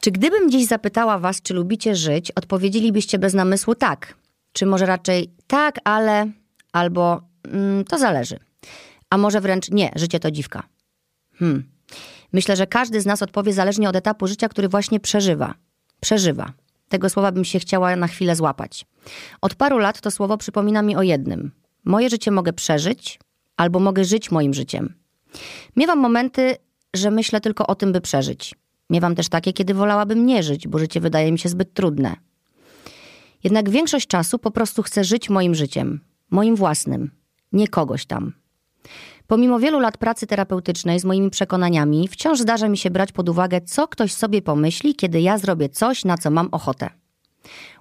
Czy gdybym dziś zapytała was, czy lubicie żyć, odpowiedzielibyście bez namysłu tak? Czy może raczej tak, ale albo mm, to zależy. A może wręcz nie, życie to dziwka. Hmm. Myślę, że każdy z nas odpowie zależnie od etapu życia, który właśnie przeżywa. Przeżywa. Tego słowa bym się chciała na chwilę złapać. Od paru lat to słowo przypomina mi o jednym. Moje życie mogę przeżyć, albo mogę żyć moim życiem. Miewam momenty, że myślę tylko o tym, by przeżyć. Miewam też takie, kiedy wolałabym nie żyć, bo życie wydaje mi się zbyt trudne. Jednak większość czasu po prostu chcę żyć moim życiem, moim własnym, nie kogoś tam. Pomimo wielu lat pracy terapeutycznej z moimi przekonaniami, wciąż zdarza mi się brać pod uwagę, co ktoś sobie pomyśli, kiedy ja zrobię coś, na co mam ochotę.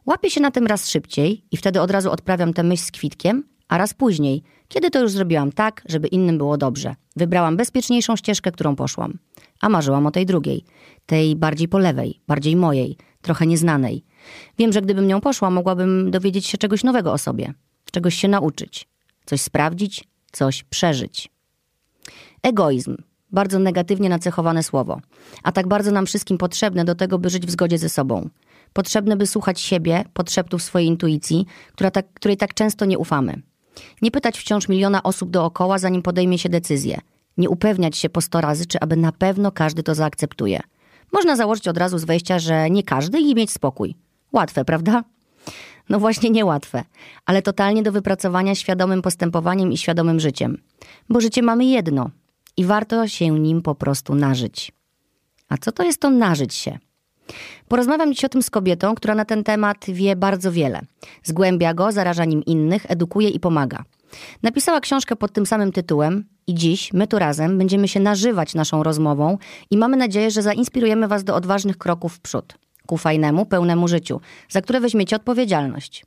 Łapię się na tym raz szybciej i wtedy od razu odprawiam tę myśl z kwitkiem, a raz później, kiedy to już zrobiłam tak, żeby innym było dobrze. Wybrałam bezpieczniejszą ścieżkę, którą poszłam. A marzyłam o tej drugiej, tej bardziej po lewej, bardziej mojej, trochę nieznanej. Wiem, że gdybym nią poszła, mogłabym dowiedzieć się czegoś nowego o sobie, czegoś się nauczyć, coś sprawdzić, coś przeżyć. Egoizm. Bardzo negatywnie nacechowane słowo, a tak bardzo nam wszystkim potrzebne do tego, by żyć w zgodzie ze sobą. Potrzebne, by słuchać siebie, podszeptów swojej intuicji, która tak, której tak często nie ufamy. Nie pytać wciąż miliona osób dookoła, zanim podejmie się decyzję. Nie upewniać się po sto razy, czy aby na pewno każdy to zaakceptuje. Można założyć od razu z wejścia, że nie każdy i mieć spokój. Łatwe, prawda? No właśnie niełatwe, ale totalnie do wypracowania świadomym postępowaniem i świadomym życiem. Bo życie mamy jedno i warto się nim po prostu nażyć. A co to jest to nażyć się? Porozmawiam dziś o tym z kobietą, która na ten temat wie bardzo wiele. Zgłębia go, zaraża nim innych, edukuje i pomaga. Napisała książkę pod tym samym tytułem i dziś my tu razem będziemy się nażywać naszą rozmową i mamy nadzieję, że zainspirujemy Was do odważnych kroków w przód, ku fajnemu, pełnemu życiu, za które weźmiecie odpowiedzialność.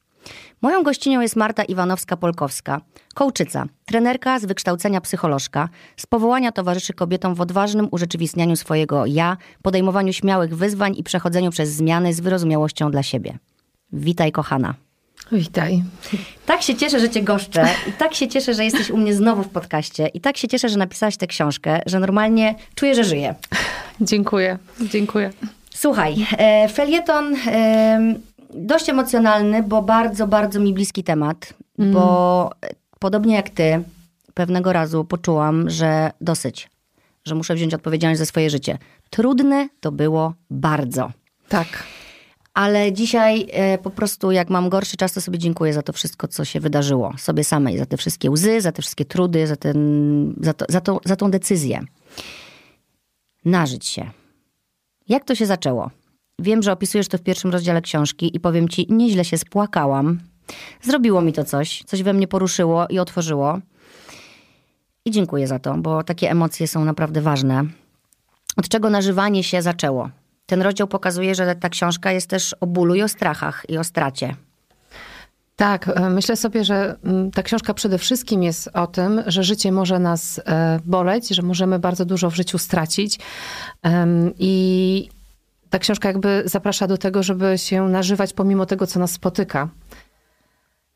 Moją gościnią jest Marta Iwanowska-Polkowska, kołczyca, trenerka z wykształcenia psycholożka, z powołania towarzyszy kobietom w odważnym urzeczywistnianiu swojego ja, podejmowaniu śmiałych wyzwań i przechodzeniu przez zmiany z wyrozumiałością dla siebie. Witaj, kochana. Witaj. Tak się cieszę, że cię goszczę i tak się cieszę, że jesteś u mnie znowu w podcaście i tak się cieszę, że napisałaś tę książkę, że normalnie czuję, że żyję. Dziękuję, dziękuję. Słuchaj, e, felieton e, dość emocjonalny, bo bardzo, bardzo mi bliski temat, mm. bo podobnie jak ty, pewnego razu poczułam, że dosyć, że muszę wziąć odpowiedzialność za swoje życie. Trudne to było bardzo. Tak. Ale dzisiaj e, po prostu, jak mam gorszy czas, to sobie dziękuję za to wszystko, co się wydarzyło. Sobie samej, za te wszystkie łzy, za te wszystkie trudy, za, ten, za, to, za, to, za tą decyzję. Nażyć się. Jak to się zaczęło? Wiem, że opisujesz to w pierwszym rozdziale książki i powiem ci, nieźle się spłakałam. Zrobiło mi to coś, coś we mnie poruszyło i otworzyło. I dziękuję za to, bo takie emocje są naprawdę ważne. Od czego nażywanie się zaczęło? Ten rozdział pokazuje, że ta książka jest też o bólu i o strachach i o stracie. Tak, e, myślę sobie, że mm, ta książka przede wszystkim jest o tym, że życie może nas e, boleć, że możemy bardzo dużo w życiu stracić. I ta książka jakby zaprasza do tego, żeby się nażywać pomimo tego, co nas spotyka.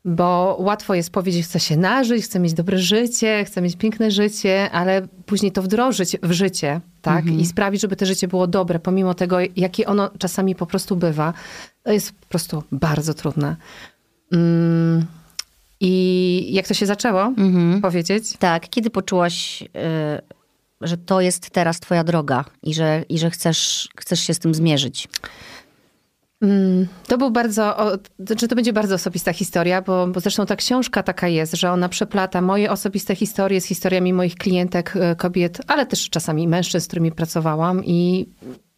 Bo łatwo jest powiedzieć, chcę się nażyć, chcę mieć dobre życie, chcę mieć piękne życie, ale później to wdrożyć w życie, tak? Mhm. I sprawić, żeby to życie było dobre, pomimo tego, jakie ono czasami po prostu bywa. To jest po prostu bardzo trudne. Mm. I jak to się zaczęło? Mhm. Powiedzieć? Tak, kiedy poczułaś, y, że to jest teraz twoja droga i że, i że chcesz, chcesz się z tym zmierzyć? Mm, to był bardzo, czy znaczy to będzie bardzo osobista historia, bo, bo zresztą ta książka taka jest, że ona przeplata moje osobiste historie z historiami moich klientek, e, kobiet, ale też czasami mężczyzn, z którymi pracowałam i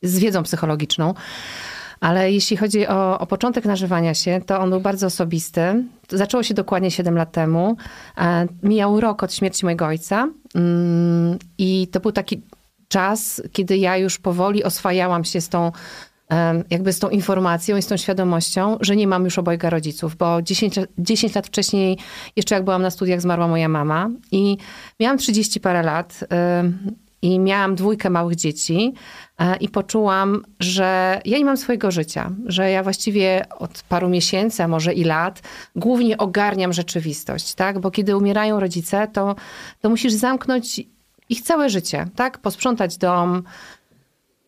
z wiedzą psychologiczną. Ale jeśli chodzi o, o początek nażywania się, to on był bardzo osobisty. Zaczęło się dokładnie 7 lat temu. E, mijał rok od śmierci mojego ojca mm, i to był taki czas, kiedy ja już powoli oswajałam się z tą jakby z tą informacją i z tą świadomością, że nie mam już obojga rodziców, bo 10, 10 lat wcześniej, jeszcze jak byłam na studiach, zmarła moja mama i miałam 30 parę lat i miałam dwójkę małych dzieci e, i poczułam, że ja nie mam swojego życia, że ja właściwie od paru miesięcy, a może i lat, głównie ogarniam rzeczywistość, tak? Bo kiedy umierają rodzice, to, to musisz zamknąć ich całe życie, tak? Posprzątać dom,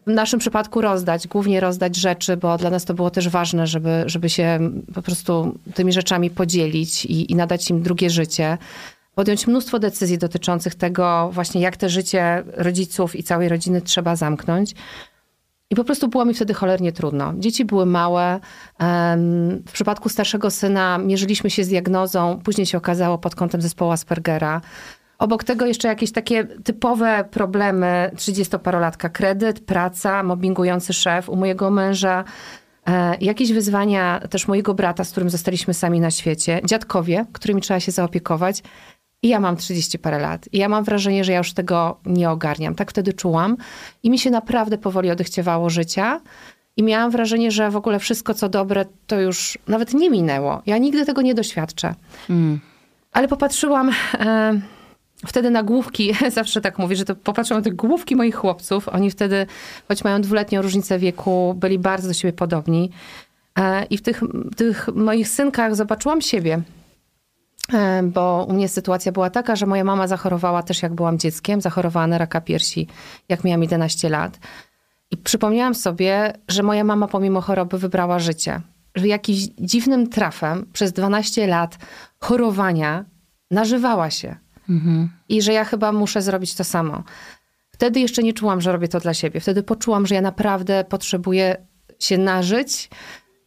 w naszym przypadku rozdać, głównie rozdać rzeczy, bo dla nas to było też ważne, żeby, żeby się po prostu tymi rzeczami podzielić i, i nadać im drugie życie. Podjąć mnóstwo decyzji dotyczących tego, właśnie jak te życie rodziców i całej rodziny trzeba zamknąć. I po prostu było mi wtedy cholernie trudno. Dzieci były małe. W przypadku starszego syna mierzyliśmy się z diagnozą, później się okazało pod kątem zespołu Aspergera. Obok tego jeszcze jakieś takie typowe problemy 30-parolatka. Kredyt, praca, mobbingujący szef u mojego męża. E, jakieś wyzwania też mojego brata, z którym zostaliśmy sami na świecie. Dziadkowie, którymi trzeba się zaopiekować. I ja mam 30 parę lat. I ja mam wrażenie, że ja już tego nie ogarniam. Tak wtedy czułam. I mi się naprawdę powoli odechciewało życia. I miałam wrażenie, że w ogóle wszystko, co dobre, to już nawet nie minęło. Ja nigdy tego nie doświadczę. Mm. Ale popatrzyłam e, wtedy na główki, zawsze tak mówię, że to popatrzyłam na te główki moich chłopców. Oni wtedy, choć mają dwuletnią różnicę wieku, byli bardzo do siebie podobni. E, I w tych, tych moich synkach zobaczyłam siebie. E, bo u mnie sytuacja była taka, że moja mama zachorowała też jak byłam dzieckiem, zachorowała na raka piersi, jak miałam 11 lat. I przypomniałam sobie, że moja mama pomimo choroby wybrała życie. Że jakimś dziwnym trafem przez 12 lat chorowania nażywała się. Mhm. I że ja chyba muszę zrobić to samo. Wtedy jeszcze nie czułam, że robię to dla siebie. Wtedy poczułam, że ja naprawdę potrzebuję się nażyć,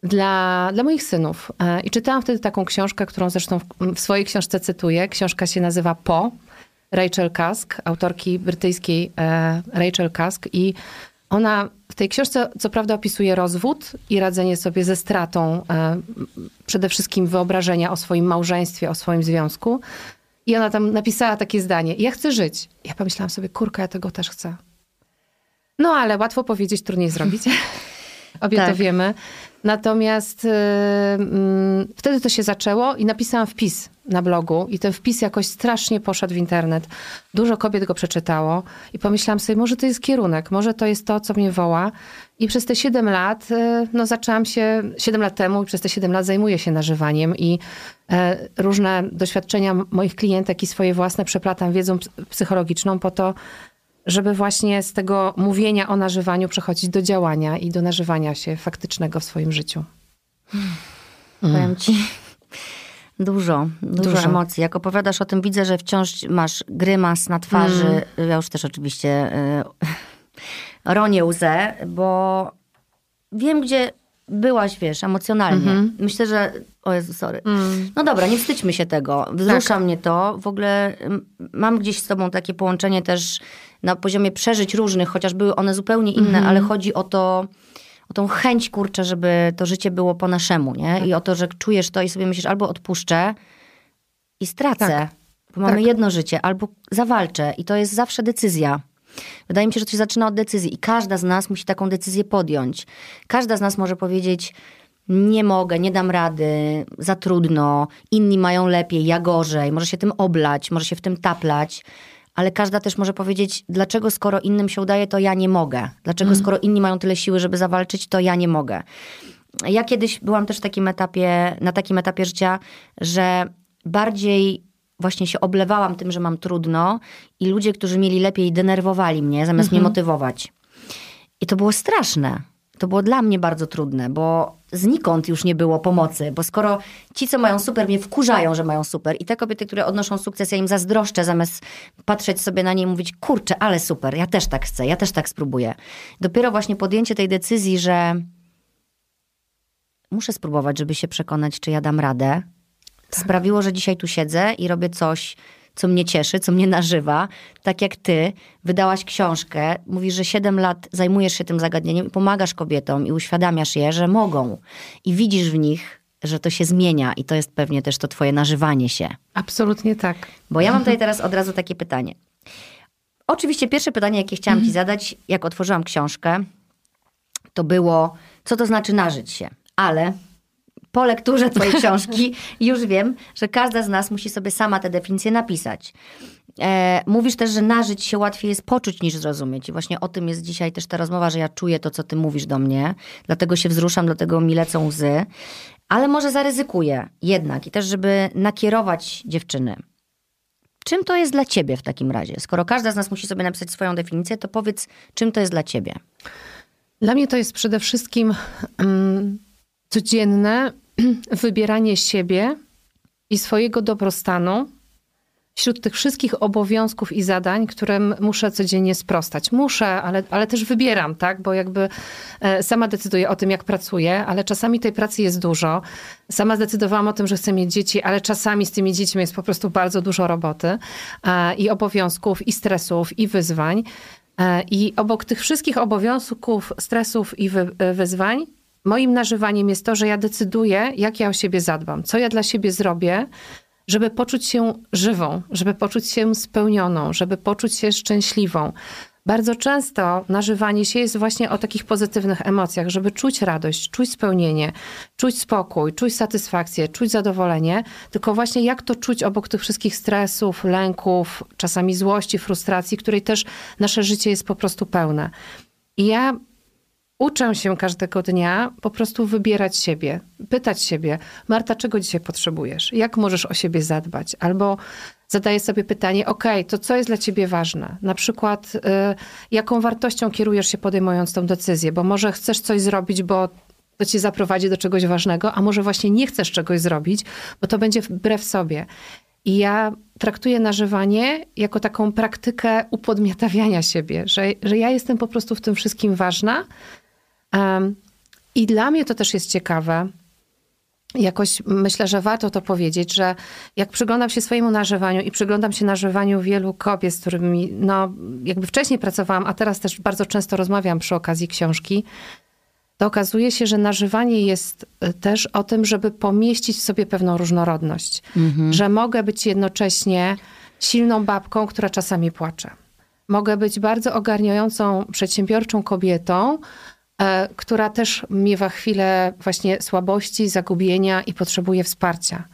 dla, dla moich synów. E, I czytałam wtedy taką książkę, którą zresztą w, w swojej książce cytuję. Książka się nazywa Po, Rachel Kask, autorki brytyjskiej e, Rachel Kask. I ona w tej książce co prawda opisuje rozwód i radzenie sobie ze stratą e, przede wszystkim wyobrażenia o swoim małżeństwie, o swoim związku. I ona tam napisała takie zdanie: Ja chcę żyć. Ja pomyślałam sobie, kurka, ja tego też chcę. No ale łatwo powiedzieć, trudniej zrobić. Obie tak. to wiemy. Natomiast y, y, wtedy to się zaczęło i napisałam wpis na blogu i ten wpis jakoś strasznie poszedł w internet. Dużo kobiet go przeczytało i pomyślałam sobie, może to jest kierunek, może to jest to, co mnie woła. I przez te 7 lat, y, no zaczęłam się, 7 lat temu i przez te 7 lat zajmuję się nażywaniem i e, różne doświadczenia moich klientek i swoje własne przeplatam wiedzą psychologiczną po to, żeby właśnie z tego mówienia o nażywaniu przechodzić do działania i do nażywania się faktycznego w swoim życiu. Hmm. Powiem ci, dużo, dużo, dużo, emocji. Jak opowiadasz o tym, widzę, że wciąż masz grymas na twarzy. Mm. Ja już też oczywiście y, ronię łzę, bo wiem, gdzie byłaś, wiesz, emocjonalnie. Mm-hmm. Myślę, że. O Jezu, sorry. Mm. No dobra, nie wstydźmy się tego. Wzrusza tak. mnie to. W ogóle mam gdzieś z tobą takie połączenie też na poziomie przeżyć różnych, chociaż były one zupełnie inne, mm-hmm. ale chodzi o to, o tą chęć, kurczę, żeby to życie było po naszemu, nie? Tak. I o to, że czujesz to i sobie myślisz, albo odpuszczę i stracę, tak. bo mamy tak. jedno życie, albo zawalczę. I to jest zawsze decyzja. Wydaje mi się, że to się zaczyna od decyzji i każda z nas musi taką decyzję podjąć. Każda z nas może powiedzieć, nie mogę, nie dam rady, za trudno, inni mają lepiej, ja gorzej, może się tym oblać, może się w tym taplać, ale każda też może powiedzieć, dlaczego skoro innym się udaje, to ja nie mogę. Dlaczego mm. skoro inni mają tyle siły, żeby zawalczyć, to ja nie mogę. Ja kiedyś byłam też w takim etapie, na takim etapie życia, że bardziej właśnie się oblewałam tym, że mam trudno i ludzie, którzy mieli lepiej, denerwowali mnie, zamiast mnie mhm. motywować. I to było straszne. To było dla mnie bardzo trudne, bo znikąd już nie było pomocy, bo skoro ci, co mają super, mnie wkurzają, że mają super i te kobiety, które odnoszą sukces, ja im zazdroszczę, zamiast patrzeć sobie na nie i mówić, kurczę, ale super, ja też tak chcę, ja też tak spróbuję. Dopiero właśnie podjęcie tej decyzji, że muszę spróbować, żeby się przekonać, czy ja dam radę, tak. sprawiło, że dzisiaj tu siedzę i robię coś, co mnie cieszy, co mnie nażywa. Tak jak ty wydałaś książkę, mówisz, że 7 lat zajmujesz się tym zagadnieniem i pomagasz kobietom i uświadamiasz je, że mogą. I widzisz w nich, że to się zmienia i to jest pewnie też to twoje nażywanie się. Absolutnie tak. Bo ja mam tutaj teraz od razu takie pytanie. Oczywiście pierwsze pytanie, jakie chciałam ci zadać, jak otworzyłam książkę, to było, co to znaczy nażyć się. Ale po lekturze twojej książki już wiem, że każda z nas musi sobie sama tę definicję napisać. E, mówisz też, że nażyć się łatwiej jest poczuć niż zrozumieć. I właśnie o tym jest dzisiaj też ta rozmowa, że ja czuję to, co ty mówisz do mnie. Dlatego się wzruszam, dlatego mi lecą łzy. Ale może zaryzykuję jednak i też, żeby nakierować dziewczyny. czym to jest dla ciebie w takim razie? Skoro każda z nas musi sobie napisać swoją definicję, to powiedz, czym to jest dla ciebie? Dla mnie to jest przede wszystkim um, codzienne wybieranie siebie i swojego dobrostanu wśród tych wszystkich obowiązków i zadań, którym muszę codziennie sprostać. Muszę, ale, ale też wybieram, tak? Bo jakby e, sama decyduję o tym, jak pracuję, ale czasami tej pracy jest dużo. Sama zdecydowałam o tym, że chcę mieć dzieci, ale czasami z tymi dziećmi jest po prostu bardzo dużo roboty e, i obowiązków, i stresów, i wyzwań. E, I obok tych wszystkich obowiązków, stresów i wy, wyzwań, moim nażywaniem jest to, że ja decyduję, jak ja o siebie zadbam, co ja dla siebie zrobię, żeby poczuć się żywą, żeby poczuć się spełnioną, żeby poczuć się szczęśliwą. Bardzo często nażywanie się jest właśnie o takich pozytywnych emocjach, żeby czuć radość, czuć spełnienie, czuć spokój, czuć satysfakcję, czuć zadowolenie, tylko właśnie jak to czuć obok tych wszystkich stresów, lęków, czasami złości, frustracji, której też nasze życie jest po prostu pełne. I ja uczę się każdego dnia po prostu wybierać siebie, pytać siebie, Marta, czego dzisiaj potrzebujesz? Jak możesz o siebie zadbać? Albo zadaję sobie pytanie, ok, to co jest dla ciebie ważne? Na przykład, y, jaką wartością kierujesz się podejmując tą decyzję? Bo może chcesz coś zrobić, bo to ci zaprowadzi do czegoś ważnego, a może właśnie nie chcesz czegoś zrobić, bo to będzie wbrew sobie. I ja traktuję nażywanie jako taką praktykę upodmiotawiania siebie, że, że ja jestem po prostu w tym wszystkim ważna, i dla mnie to też jest ciekawe. Jakoś myślę, że warto to powiedzieć, że jak przyglądam się swojemu nażywaniu i przyglądam się nażywaniu wielu kobiet, z którymi no, jakby wcześniej pracowałam, a teraz też bardzo często rozmawiam przy okazji książki, to okazuje się, że nażywanie jest e, też o tym, żeby pomieścić w sobie pewną różnorodność. Mhm. Że mogę być jednocześnie silną babką, która czasami płacze. Mogę być bardzo ogarniającą, przedsiębiorczą kobietą, która też miewa chwilę właśnie słabości, zagubienia i potrzebuje wsparcia.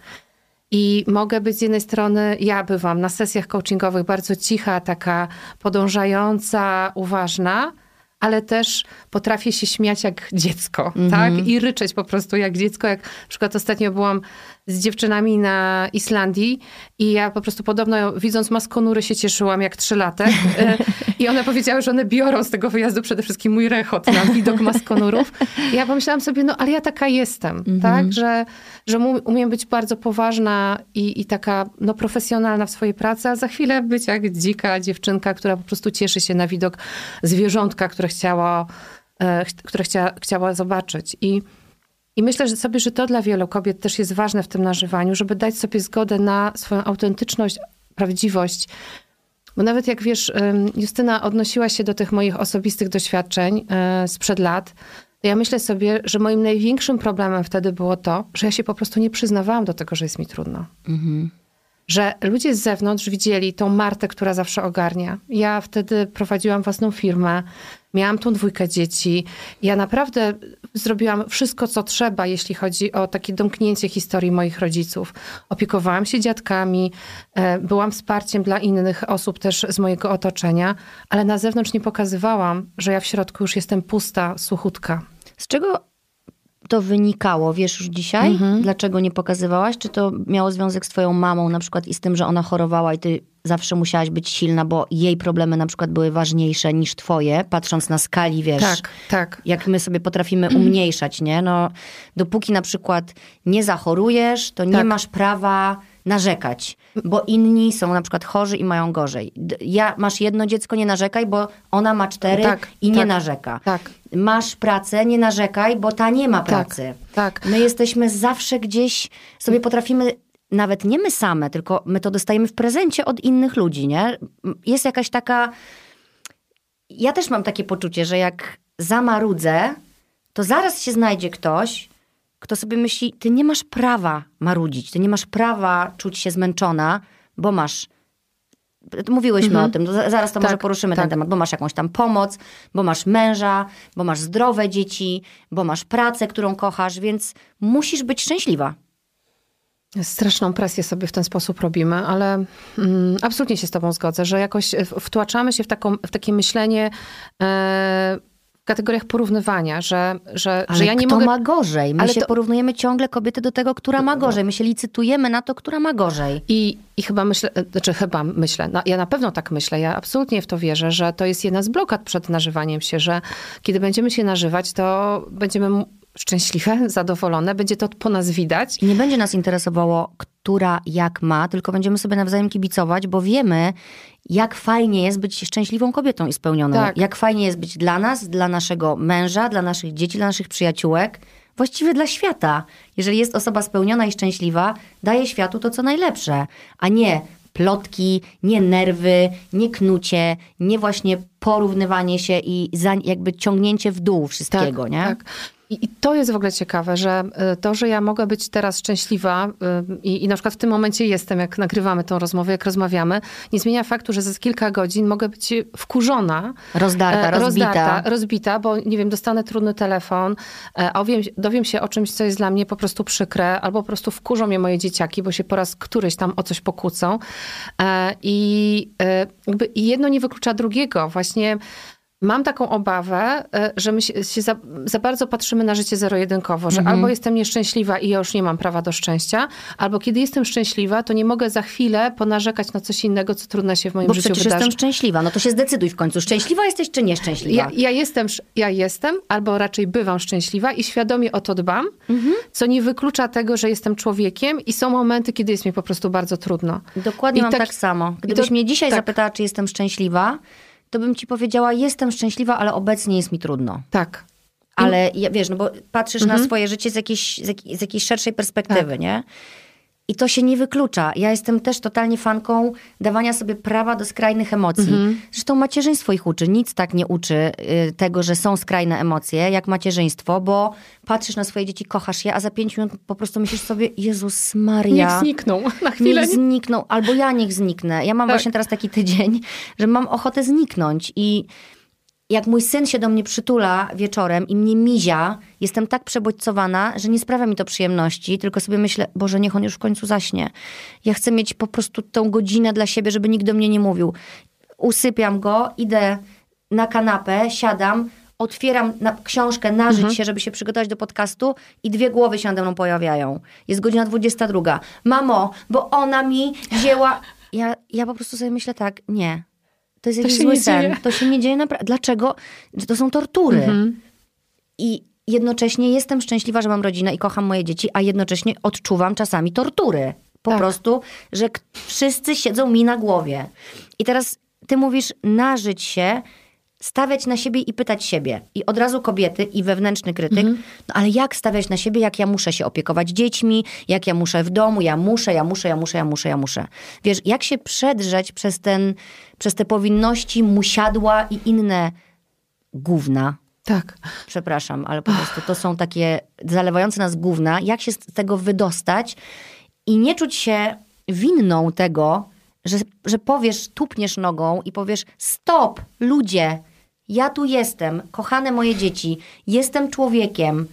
I mogę być z jednej strony, ja bywam na sesjach coachingowych bardzo cicha, taka podążająca, uważna, ale też potrafię się śmiać jak dziecko, mm -hmm. tak? I ryczeć po prostu jak dziecko. Jak na przykład ostatnio byłam z dziewczynami na Islandii i ja po prostu podobno widząc maskonury się cieszyłam jak trzylatek. I one powiedziały, że one biorą z tego wyjazdu przede wszystkim mój rechot na widok maskonurów. I ja pomyślałam sobie, no ale ja taka jestem, -hmm. tak? Że, że umiem być bardzo poważna i, i taka no, profesjonalna w swojej pracy, a za chwilę być jak dzika dziewczynka, która po prostu cieszy się na widok zwierzątka, które chciała, e, które chciała, chciała zobaczyć. I i myślę że sobie, że to dla wielu kobiet też jest ważne w tym nażywaniu, żeby dać sobie zgodę na swoją autentyczność, prawdziwość. Bo nawet jak wiesz, Justyna odnosiła się do tych moich osobistych doświadczeń e, sprzed lat, to ja myślę sobie, że moim największym problemem wtedy było to, że ja się po prostu nie przyznawałam do tego, że jest mi trudno. Mhm że ludzie z zewnątrz widzieli tą Martę, która zawsze ogarnia. Ja wtedy prowadziłam własną firmę, miałam tą dwójkę dzieci. Ja naprawdę zrobiłam wszystko, co trzeba, jeśli chodzi o takie domknięcie historii moich rodziców. Opiekowałam się dziadkami, e, byłam wsparciem dla innych osób też z mojego otoczenia, ale na zewnątrz nie pokazywałam, że ja w środku już jestem pusta, suchutka. Z czego to wynikało, wiesz już dzisiaj? Mhm. Dlaczego nie pokazywałaś? Czy to miało związek z twoją mamą na przykład i z tym, że ona chorowała i ty zawsze musiałaś być silna, bo jej problemy na przykład były ważniejsze niż twoje, patrząc na skali, wiesz, tak, tak. jak my sobie potrafimy umniejszać, nie? No, dopóki na przykład nie zachorujesz, to nie tak. masz prawa narzekać, bo inni są na przykład chorzy i mają gorzej. Ja, masz jedno dziecko, nie narzekaj, bo ona ma cztery tak, i tak, nie narzeka. Tak. Masz pracę, nie narzekaj, bo ta nie ma tak, pracy. Tak, My jesteśmy zawsze gdzieś, sobie potrafimy nawet nie my same, tylko my to dostajemy w prezencie od innych ludzi, nie? Jest jakaś taka... Ja też mam takie poczucie, że jak zamarudzę, to zaraz się znajdzie ktoś, kto sobie myśli, ty nie masz prawa marudzić, ty nie masz prawa czuć się zmęczona, bo masz Mówiłyśmy mhm. o tym, zaraz to tak, może poruszymy tak. ten temat, bo masz jakąś tam pomoc, bo masz męża, bo masz zdrowe dzieci, bo masz pracę, którą kochasz, więc musisz być szczęśliwa. Straszną presję sobie w ten sposób robimy, ale mm, absolutnie się z Tobą zgodzę, że jakoś wtłaczamy się w, taką, w takie myślenie. E, kategoriach porównywania, że, że, Ale że ja nie kto mogę... ma gorzej? My Ale się to- porównujemy ciągle kobiety do tego, która ma gorzej. My się licytujemy na to, która ma gorzej. I, I chyba myślę, znaczy chyba myślę, no, ja na pewno tak myślę, ja absolutnie w to wierzę, że to jest jedna z blokad przed nażywaniem się, że kiedy będziemy się nażywać, to będziemy szczęśliwe, zadowolone, będzie to po nas widać. I nie będzie nas interesowało, która jak ma, tylko będziemy sobie nawzajem kibicować, bo wiemy, jak fajnie jest być szczęśliwą kobietą i spełnioną. Tak. Jak fajnie jest być dla nas, dla naszego męża, dla naszych dzieci, dla naszych przyjaciółek, właściwie dla świata. Jeżeli jest osoba spełniona i szczęśliwa, daje światu to, co najlepsze, a nie plotki, nie nerwy, nie knucie, nie właśnie porównywanie się i jakby ciągnięcie w dół wszystkiego, nie? Tak. I, I to jest w ogóle ciekawe, że y, to, że ja mogę być teraz szczęśliwa y, i, i na przykład w tym momencie jestem, jak nagrywamy tą rozmowę, jak rozmawiamy, nie zmienia faktu, że za kilka godzin mogę być wkurzona. Rozdarta, e, rozbita. rozdarta, rozbita, bo nie wiem, dostanę trudny telefon, e, a wiem, dowiem się o czymś, co jest dla mnie po prostu przykre, albo po prostu wkurzą mnie moje dzieciaki, bo się po raz któryś tam o coś pokłócą. E, I jakby i jedno nie wyklucza drugiego. Właśnie Mam taką obawę, e, że my się, się za, za bardzo patrzymy na życie zero-jedynkowo, że Mhm. albo jestem nieszczęśliwa i ja już nie mam prawa do szczęścia, albo kiedy jestem szczęśliwa, to nie mogę za chwilę ponarzekać na coś innego, co trudno się w moim Bo życiu wydarzy. jestem szczęśliwa. No to się zdecyduj w końcu. Szczęśliwa jesteś czy nieszczęśliwa? Ja, ja, jestem, ja jestem, albo raczej bywam szczęśliwa i świadomie o to dbam, Mhm. co nie wyklucza tego, że jestem człowiekiem i są momenty, kiedy jest mi po prostu bardzo trudno. Dokładnie I mam tak- tak, samo. Gdybyś to- mnie dzisiaj tak. zapytała, czy jestem szczęśliwa, to bym ci powiedziała, jestem szczęśliwa, ale obecnie jest mi trudno. Tak. Ale ja, wiesz, no bo patrzysz Mhm. na swoje życie z jakiejś, z, jakiej, z jakiejś szerszej perspektywy, Tak. nie? I to się nie wyklucza. Ja jestem też totalnie fanką dawania sobie prawa do skrajnych emocji. Mhm. Zresztą macierzyństwo ich uczy. Nic tak nie uczy y, tego, że są skrajne emocje, jak macierzyństwo, bo patrzysz na swoje dzieci, kochasz je, a za pięć minut po prostu myślisz sobie, Jezus Maria. Niech znikną na chwilę. Niech znikną, albo ja niech zniknę. Ja mam Tak. właśnie teraz taki tydzień, że mam ochotę zniknąć i jak mój syn się do mnie przytula wieczorem i mnie mizia, jestem tak przebodźcowana, że nie sprawia mi to przyjemności, tylko sobie myślę, Boże, niech on już w końcu zaśnie. Ja chcę mieć po prostu tą godzinę dla siebie, żeby nikt do mnie nie mówił. Usypiam go, idę na kanapę, siadam, otwieram na, książkę, nażyć Mhm. się, żeby się przygotować do podcastu i dwie głowy się nade mną pojawiają. Jest godzina 22. Mamo, bo ona mi wzięła... Ja, ja po prostu sobie myślę tak, nie. To jest To jakiś zły sen. dzieje. To się nie dzieje naprawdę. Dlaczego? To są tortury. Mhm. I jednocześnie jestem szczęśliwa, że mam rodzinę i kocham moje dzieci, a jednocześnie odczuwam czasami tortury. Po Tak. prostu, że wszyscy siedzą mi na głowie. I teraz ty mówisz nażyć się, stawiać na siebie i pytać siebie. I od razu kobiety i wewnętrzny krytyk, Mhm. no ale jak stawiać na siebie, jak ja muszę się opiekować dziećmi, jak ja muszę w domu, ja muszę, ja muszę, ja muszę, ja muszę, ja muszę. Wiesz, jak się przedrzeć przez, ten, przez te powinności, musiadła i inne gówna, Tak. przepraszam, ale po prostu to są takie zalewające nas gówna. Jak się z tego wydostać i nie czuć się winną tego, że, że powiesz, tupniesz nogą i powiesz: Stop, ludzie, ja tu jestem, kochane moje dzieci, jestem człowiekiem,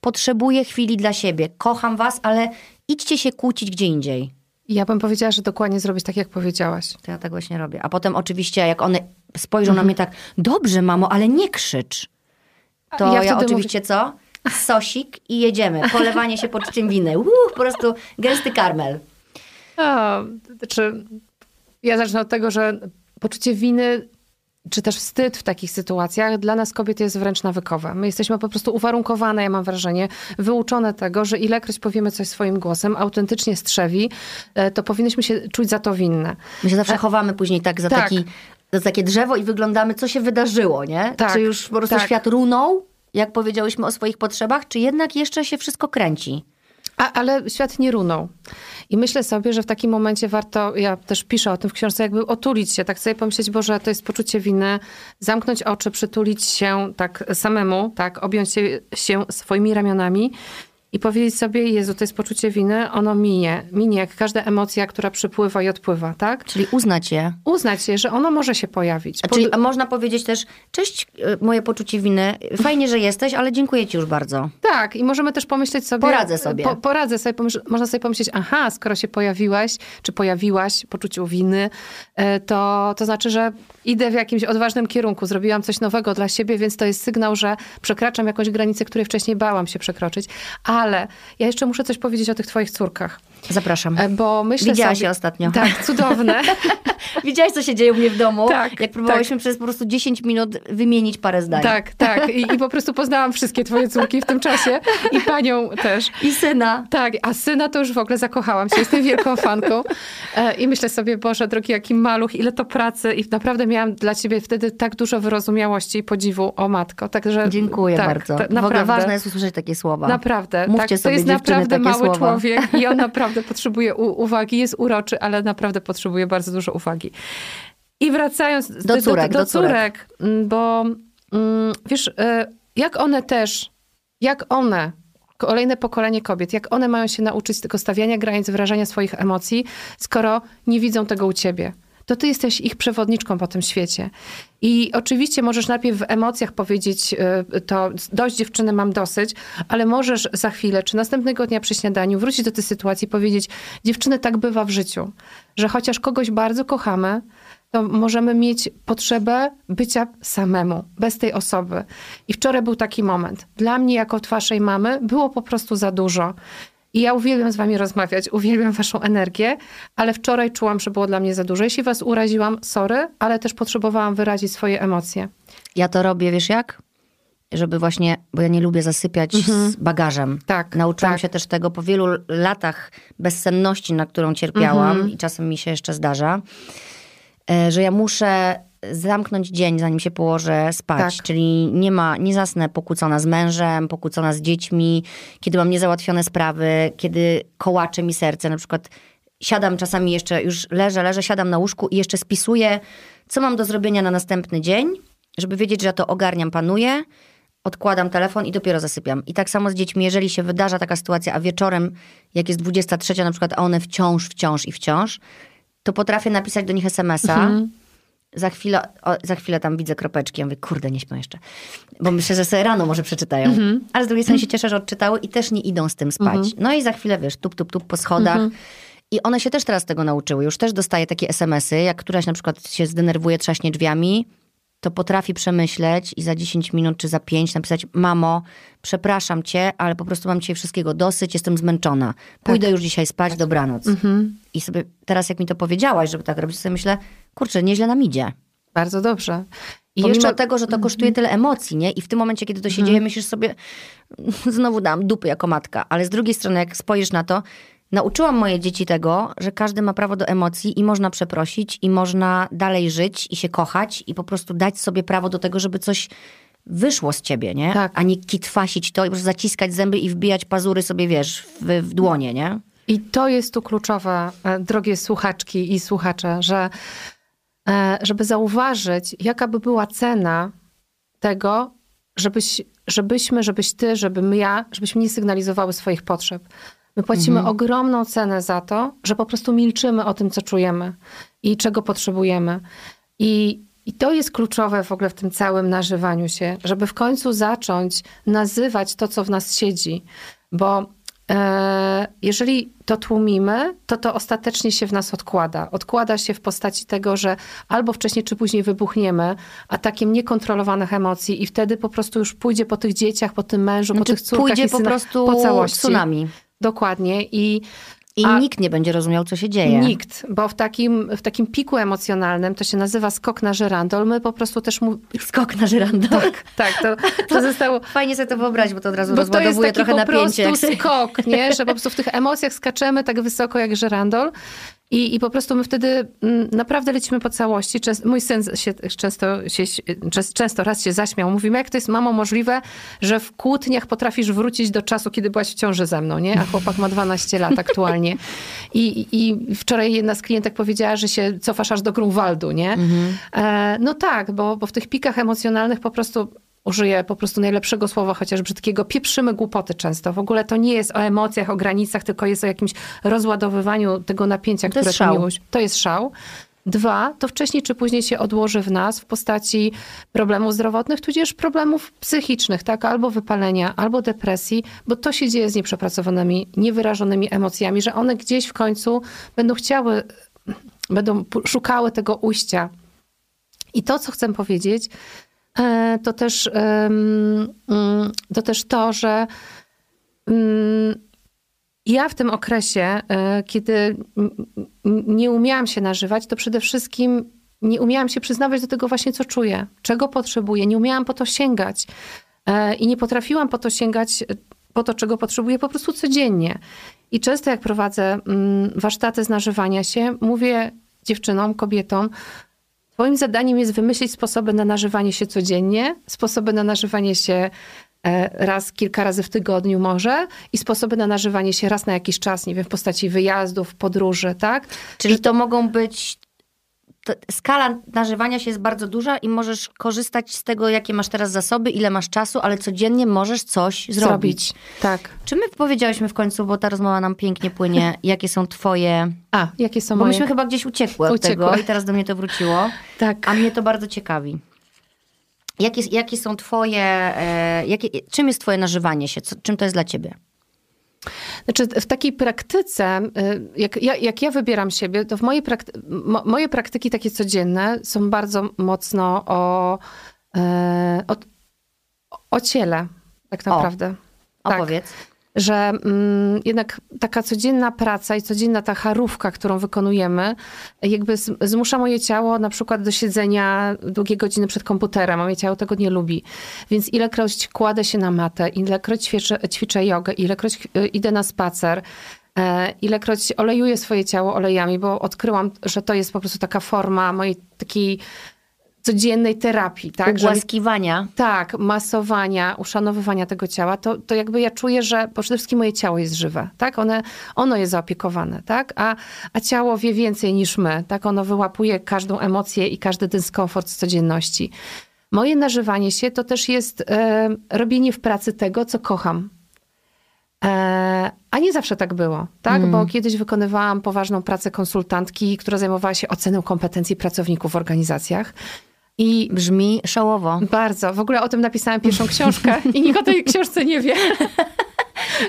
potrzebuję chwili dla siebie, kocham was, ale idźcie się kłócić gdzie indziej. Ja bym powiedziała, że dokładnie zrobić tak, jak powiedziałaś. To ja tak właśnie robię. A potem oczywiście, jak one spojrzą na mnie tak, dobrze, mamo, ale nie krzycz. To Ja ja, oczywiście co? Sosik i jedziemy. Polewanie się pod czym winy. Uuu, po prostu gęsty karmel. A, czy ja zacznę od tego, że poczucie winy, czy też wstyd w takich sytuacjach dla nas kobiet jest wręcz nawykowe. My jesteśmy po prostu uwarunkowane, ja mam wrażenie, wyuczone tego, że ilekroć powiemy coś swoim głosem, autentycznie strzewi, e, to powinnyśmy się czuć za to winne. My się zawsze chowamy później tak za, Tak. Taki, za takie drzewo i wyglądamy, co się wydarzyło, nie? Tak, Czy już po prostu tak. świat runął, jak powiedziałyśmy o swoich potrzebach, czy jednak jeszcze się wszystko kręci? A, ale świat nie runął. I myślę sobie, że w takim momencie warto, ja też piszę o tym w książce, jakby otulić się, tak sobie pomyśleć, Boże, to jest poczucie winy, zamknąć oczy, przytulić się tak samemu, tak, objąć się, się swoimi ramionami i powiedzieć sobie, Jezu, to jest poczucie winy, ono minie. Minie jak każda emocja, która przypływa i odpływa, tak? Czyli uznać je. Uznać je, że ono może się pojawić. A Czyli a można powiedzieć też, cześć, y, moje poczucie winy, fajnie, że jesteś, ale dziękuję ci już bardzo. Tak, i możemy też pomyśleć sobie... Poradzę sobie. Po, poradzę sobie, można sobie pomyśleć, aha, skoro się pojawiłaś, czy pojawiłaś poczuciu winy, e, to, to znaczy, że idę w jakimś odważnym kierunku, zrobiłam coś nowego dla siebie, więc to jest sygnał, że przekraczam jakąś granicę, której wcześniej bałam się przekroczyć. Ale ja jeszcze muszę coś powiedzieć o tych twoich córkach. Zapraszam. E, bo myślę Widziałaś sobie, je ostatnio. Tak, cudowne. Widziałaś, co się dzieje u mnie w domu? Tak. Jak próbowałyśmy tak. przez po prostu 10 minut wymienić parę zdań. Tak, tak. I, I, po prostu poznałam wszystkie twoje córki w tym czasie. I panią też. I syna. Tak, a syna to już w ogóle zakochałam się. Jestem wielką fanką. E, I myślę sobie, Boże, drogi, jaki maluch, ile to pracy. I naprawdę miałam dla ciebie wtedy tak dużo wyrozumiałości i podziwu, o matko. Także, Dziękuję tak, bardzo. Ta, naprawdę. W ogóle ważne jest usłyszeć takie słowa. Naprawdę. Mówcie tak, sobie, to jest naprawdę mały słowa. człowiek i on naprawdę potrzebuje uwagi. Jest uroczy, ale naprawdę potrzebuje bardzo dużo uwagi. I wracając do córek, do, do, do córek, mm, bo mm, wiesz, e, jak one też, jak one, kolejne pokolenie kobiet, jak one mają się nauczyć tego stawiania granic, wyrażania swoich emocji, skoro nie widzą tego u ciebie to ty jesteś ich przewodniczką po tym świecie. I oczywiście możesz najpierw w emocjach powiedzieć y, to, dość dziewczyny, mam dosyć, ale możesz za chwilę, czy następnego dnia przy śniadaniu wrócić do tej sytuacji i powiedzieć, dziewczyny, tak bywa w życiu, że chociaż kogoś bardzo kochamy, to możemy mieć potrzebę bycia samemu, bez tej osoby. I wczoraj był taki moment. Dla mnie, jako waszej mamy, było po prostu za dużo. I ja uwielbiam z wami rozmawiać, uwielbiam waszą energię, ale wczoraj czułam, że było dla mnie za dużo. Jeśli was uraziłam, sorry, ale też potrzebowałam wyrazić swoje emocje. Ja to robię, wiesz jak? Żeby właśnie, bo ja nie lubię zasypiać mhm. z bagażem. Tak. Nauczyłam tak. się też tego po wielu latach bezsenności, na którą cierpiałam mhm. i czasem mi się jeszcze zdarza, e, że ja muszę zamknąć dzień, zanim się położę spać. Tak. Czyli nie ma, nie zasnę pokłócona z mężem, pokłócona z dziećmi, kiedy mam niezałatwione sprawy, kiedy kołacze mi serce. Na przykład siadam czasami jeszcze, już leżę, leżę, siadam na łóżku i jeszcze spisuję, co mam do zrobienia na następny dzień, żeby wiedzieć, że ja to ogarniam, panuję. Odkładam telefon i dopiero zasypiam. I tak samo z dziećmi, jeżeli się wydarza taka sytuacja, a wieczorem, jak jest 23 na przykład, a one wciąż, wciąż i wciąż, to potrafię napisać do nich SMS-a. Mhm za chwilę, o, za chwilę tam widzę kropeczki. Ja mówię, kurde, nie śpią jeszcze. Bo myślę, że sobie rano może przeczytają. Mm -hmm. Ale z drugiej strony się cieszę, że odczytały i też nie idą z tym spać. Mm -hmm. No i za chwilę, wiesz, tup, tup, tup po schodach. Mm -hmm. I one się też teraz tego nauczyły. Już też dostaję takie SMS-y, jak któraś na przykład się zdenerwuje, trzaśnie drzwiami, to potrafi przemyśleć i za 10 minut czy za 5 napisać: Mamo, przepraszam cię, ale po prostu mam dzisiaj wszystkiego dosyć, jestem zmęczona. Pójdę tak. już dzisiaj spać, dobranoc. Mhm. I sobie teraz, jak mi to powiedziałaś, żeby tak robić, sobie myślę: kurczę, nieźle nam idzie. Bardzo dobrze. I Pomimo jeszcze... tego, że to kosztuje mhm. tyle emocji, nie? I w tym momencie, kiedy to się mhm. dzieje, myślisz sobie, znowu dam dupy jako matka. Ale z drugiej strony, jak spojrzysz na to, Nauczyłam moje dzieci tego, że każdy ma prawo do emocji i można przeprosić, i można dalej żyć i się kochać, i po prostu dać sobie prawo do tego, żeby coś wyszło z ciebie, nie? Tak. A nie kitwasić to i po prostu zaciskać zęby i wbijać pazury sobie, wiesz, w, w dłonie, nie? I to jest tu kluczowe, e, drogie słuchaczki i słuchacze, że żeby zauważyć, jaka by była cena tego, żebyś, żebyśmy, żebyś ty, żebym ja, żebyśmy nie sygnalizowały swoich potrzeb. My płacimy mhm. ogromną cenę za to, że po prostu milczymy o tym, co czujemy i czego potrzebujemy. I, i to jest kluczowe w ogóle w tym całym nażywaniu się, żeby w końcu zacząć nazywać to, co w nas siedzi. Bo e, jeżeli to tłumimy, to to ostatecznie się w nas odkłada. Odkłada się w postaci tego, że albo wcześniej czy później wybuchniemy atakiem niekontrolowanych emocji i wtedy po prostu już pójdzie po tych dzieciach, po tym mężu, znaczy, po tych córkach pójdzie po prostu po całości. tsunami. Dokładnie. I i A nikt nie będzie rozumiał, co się dzieje. Nikt, bo w takim, w takim piku emocjonalnym to się nazywa skok na żyrandol. My po prostu też mu... Skok na żyrandol. Tak, tak to, to zostało... Fajnie sobie to wyobrazić, bo to od razu bo rozładowuje trochę napięcie. To jest taki po prostu skok, nie? że po prostu w tych emocjach skaczemy tak wysoko jak żyrandol. I, I po prostu my wtedy mm, naprawdę lecimy po całości. Często, mój syn się często, się, często raz się zaśmiał. Mówimy, jak to jest, mamo, możliwe, że w kłótniach potrafisz wrócić do czasu, kiedy byłaś w ciąży ze mną, nie? A chłopak ma 12 lat aktualnie. I, I wczoraj jedna z klientek powiedziała, że się cofasz aż do Grunwaldu, nie? Mhm. E, no tak, bo, bo w tych pikach emocjonalnych po prostu użyję po prostu najlepszego słowa, chociaż brzydkiego, pieprzymy głupoty często. W ogóle to nie jest o emocjach, o granicach, tylko jest o jakimś rozładowywaniu tego napięcia, To które tu miłość. To jest szał. Dwa, to wcześniej czy później się odłoży w nas w postaci problemów zdrowotnych, tudzież problemów psychicznych, tak? Albo wypalenia, albo depresji, bo to się dzieje z nieprzepracowanymi, niewyrażonymi emocjami, że one gdzieś w końcu będą chciały, będą szukały tego ujścia. I to, co chcę powiedzieć, to też, mm, to też to, że mm, ja w tym okresie, e, kiedy nie umiałam się nażywać, to przede wszystkim nie umiałam się przyznawać do tego właśnie, co czuję, czego potrzebuję. Nie umiałam po to sięgać E, i nie potrafiłam po to sięgać, e, po to, czego potrzebuję po prostu codziennie. I często jak prowadzę mm, warsztaty z nażywania się, mówię dziewczynom, kobietom, Twoim zadaniem jest wymyślić sposoby na nażywanie się codziennie, sposoby na nażywanie się e, raz, kilka razy w tygodniu może i sposoby na nażywanie się raz na jakiś czas, nie wiem, w postaci wyjazdów, podróży, tak? Czyli to mogą być. Skala nażywania się jest bardzo duża i możesz korzystać z tego, jakie masz teraz zasoby, ile masz czasu, ale codziennie możesz coś zrobić. Tak. Czy my powiedziałyśmy w końcu, bo ta rozmowa nam pięknie płynie, jakie są twoje. A, jakie są Bo moje... myśmy chyba gdzieś uciekły od Uciekły. tego i teraz do mnie to wróciło. Tak. A mnie to bardzo ciekawi. Jakie, jakie są twoje. E, jakie, czym jest twoje nażywanie się? Co, czym to jest dla ciebie? Znaczy, w takiej praktyce, y, jak ja, jak ja wybieram siebie, to w mojej prakty- mo, moje praktyki takie codzienne są bardzo mocno o, e, o, o ciele, tak naprawdę. Tak. Opowiedz. Że mm, jednak taka codzienna praca i codzienna ta charówka, którą wykonujemy, jakby zmusza moje ciało na przykład do siedzenia długie godziny przed komputerem, a moje ciało tego nie lubi. Więc ilekroć kładę się na matę, ilekroć ćwiczę, ćwiczę jogę, ilekroć y, idę na spacer, e, ilekroć olejuję swoje ciało olejami, bo odkryłam, że to jest po prostu taka forma mojej takiej codziennej terapii, tak? Że Ugłaskiwania. tak, masowania, uszanowywania tego ciała, to, to jakby ja czuję, że przede wszystkim moje ciało jest żywe, tak? One, ono jest zaopiekowane, tak? A, a ciało wie więcej niż my, tak? Ono wyłapuje każdą emocję i każdy dyskomfort z codzienności. Moje nażywanie się to też jest e, robienie w pracy tego, co kocham. E, a nie zawsze tak było, tak? Bo kiedyś wykonywałam poważną pracę konsultantki, która zajmowała się oceną kompetencji pracowników w organizacjach. I Brzmi szałowo. bardzo. W ogóle o tym napisałam pierwszą książkę i nikt o tej książce nie wie.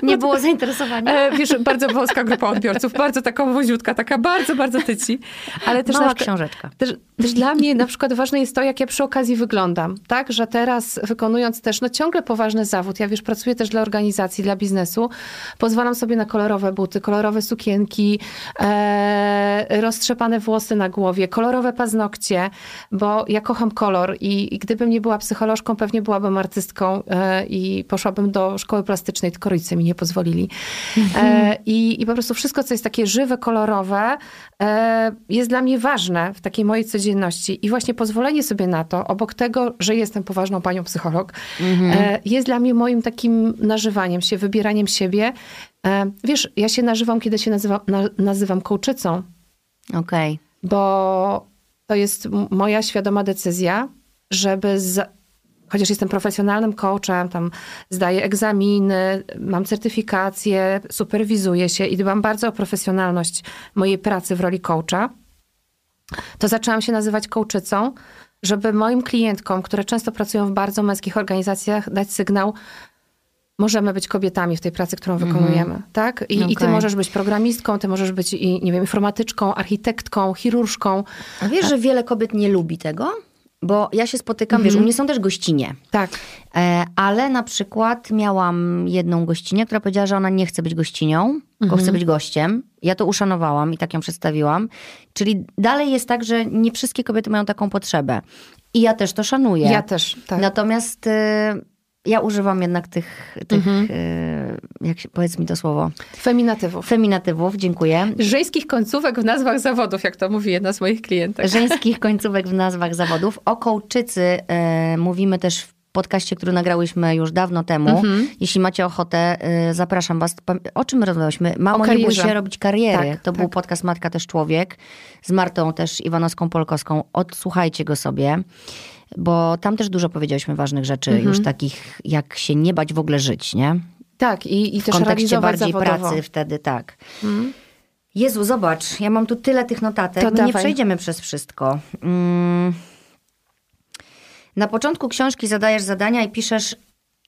Nie było zainteresowania. E, wiesz, bardzo wąska grupa odbiorców, bardzo taka woziutka, taka bardzo, bardzo tyci. Ale też, Mała na, książeczka. też, też dla mnie na przykład ważne jest to, jak ja przy okazji wyglądam. Tak, że teraz wykonując też no ciągle poważny zawód, ja wiesz, pracuję też dla organizacji, dla biznesu, pozwalam sobie na kolorowe buty, kolorowe sukienki, e, roztrzepane włosy na głowie, kolorowe paznokcie, bo ja kocham kolor i, i gdybym nie była psycholożką, pewnie byłabym artystką e, i poszłabym do szkoły plastycznej, tylko rodzice mi nie pozwolili. E, i, I po prostu wszystko, co jest takie żywe, kolorowe, e, jest dla mnie ważne w takiej mojej codzienności. I właśnie pozwolenie sobie na to, obok tego, że jestem poważną panią psycholog, e, jest dla mnie moim takim nażywaniem się, wybieraniem siebie. Wiesz, ja się nażywam, kiedy się nazywam, na, nazywam kołczycą, Okej. bo to jest moja świadoma decyzja, żeby za, chociaż jestem profesjonalnym coachem, tam zdaję egzaminy, mam certyfikację, superwizuję się i dbam bardzo o profesjonalność mojej pracy w roli coacha, to zaczęłam się nazywać coachicą, żeby moim klientkom, które często pracują w bardzo męskich organizacjach, dać sygnał, możemy być kobietami w tej pracy, którą wykonujemy, tak? I, I ty możesz być programistką, ty możesz być, i, nie wiem, informatyczką, architektką, chirurżką. A wiesz, że wiele kobiet nie lubi tego? Bo ja się spotykam, wiesz, u mnie są też gościnie. Tak. E, ale na przykład miałam jedną gościnę, która powiedziała, że ona nie chce być gościnią, tylko chce być gościem. Ja to uszanowałam i tak ją przedstawiłam. Czyli dalej jest tak, że nie wszystkie kobiety mają taką potrzebę. I ja też to szanuję. Ja też, tak. Natomiast y, ja używam jednak tych, tych y, jak się, powiedz mi to słowo, Feminatywów. feminatywów, dziękuję. Żeńskich końcówek w nazwach zawodów, jak to mówi jedna z moich klientek. Żeńskich końcówek w nazwach zawodów. O kołczycy y, mówimy też w podcaście, który nagrałyśmy już dawno temu. Mhm. Jeśli macie ochotę, y, zapraszam was. O czym rozmawiałyśmy? Mamo, nie bój się robić kariery. Tak, to był tak. podcast Matka też Człowiek z Martą też Iwanowską-Polkowską. Odsłuchajcie go sobie, bo tam też dużo powiedziałyśmy ważnych rzeczy, Mhm. już takich jak się nie bać w ogóle żyć, nie? Tak, i, i W też kontekście bardziej zawodowo. pracy wtedy, tak. Jezu, zobacz, ja mam tu tyle tych notatek, To my nie dawaj. przejdziemy przez wszystko. Mm. Na początku książki zadajesz zadania i piszesz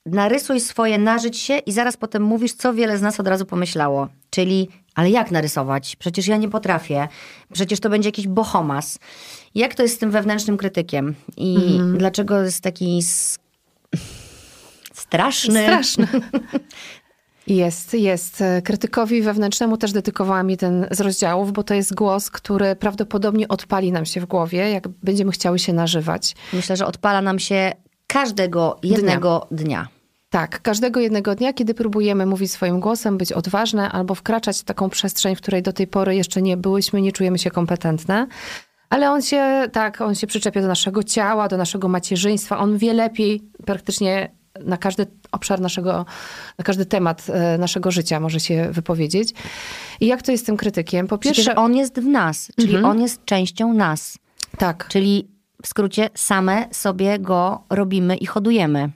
narysuj swoje, nażyć się i zaraz potem mówisz, co wiele z nas od razu pomyślało. Czyli, ale jak narysować? Przecież ja nie potrafię. Przecież to będzie jakiś bohomas. Jak to jest z tym wewnętrznym krytykiem? I Mhm. dlaczego jest taki s- straszny? Straszne. Jest, jest. Krytykowi wewnętrznemu też dedykowałam jeden z rozdziałów, bo to jest głos, który prawdopodobnie odpali nam się w głowie, jak będziemy chciały się nażywać. Myślę, że odpala nam się każdego jednego dnia. Tak, każdego jednego dnia, kiedy próbujemy mówić swoim głosem, być odważne albo wkraczać w taką przestrzeń, w której do tej pory jeszcze nie byłyśmy, nie czujemy się kompetentne. Ale on się, tak, on się przyczepia do naszego ciała, do naszego macierzyństwa. On wie lepiej praktycznie na każdy obszar naszego, na każdy temat e, naszego życia może się wypowiedzieć. I jak to jest z tym krytykiem? Po Przecież pierwsze, on jest w nas, czyli Mhm. on jest częścią nas. tak, Czyli w skrócie same sobie go robimy i hodujemy.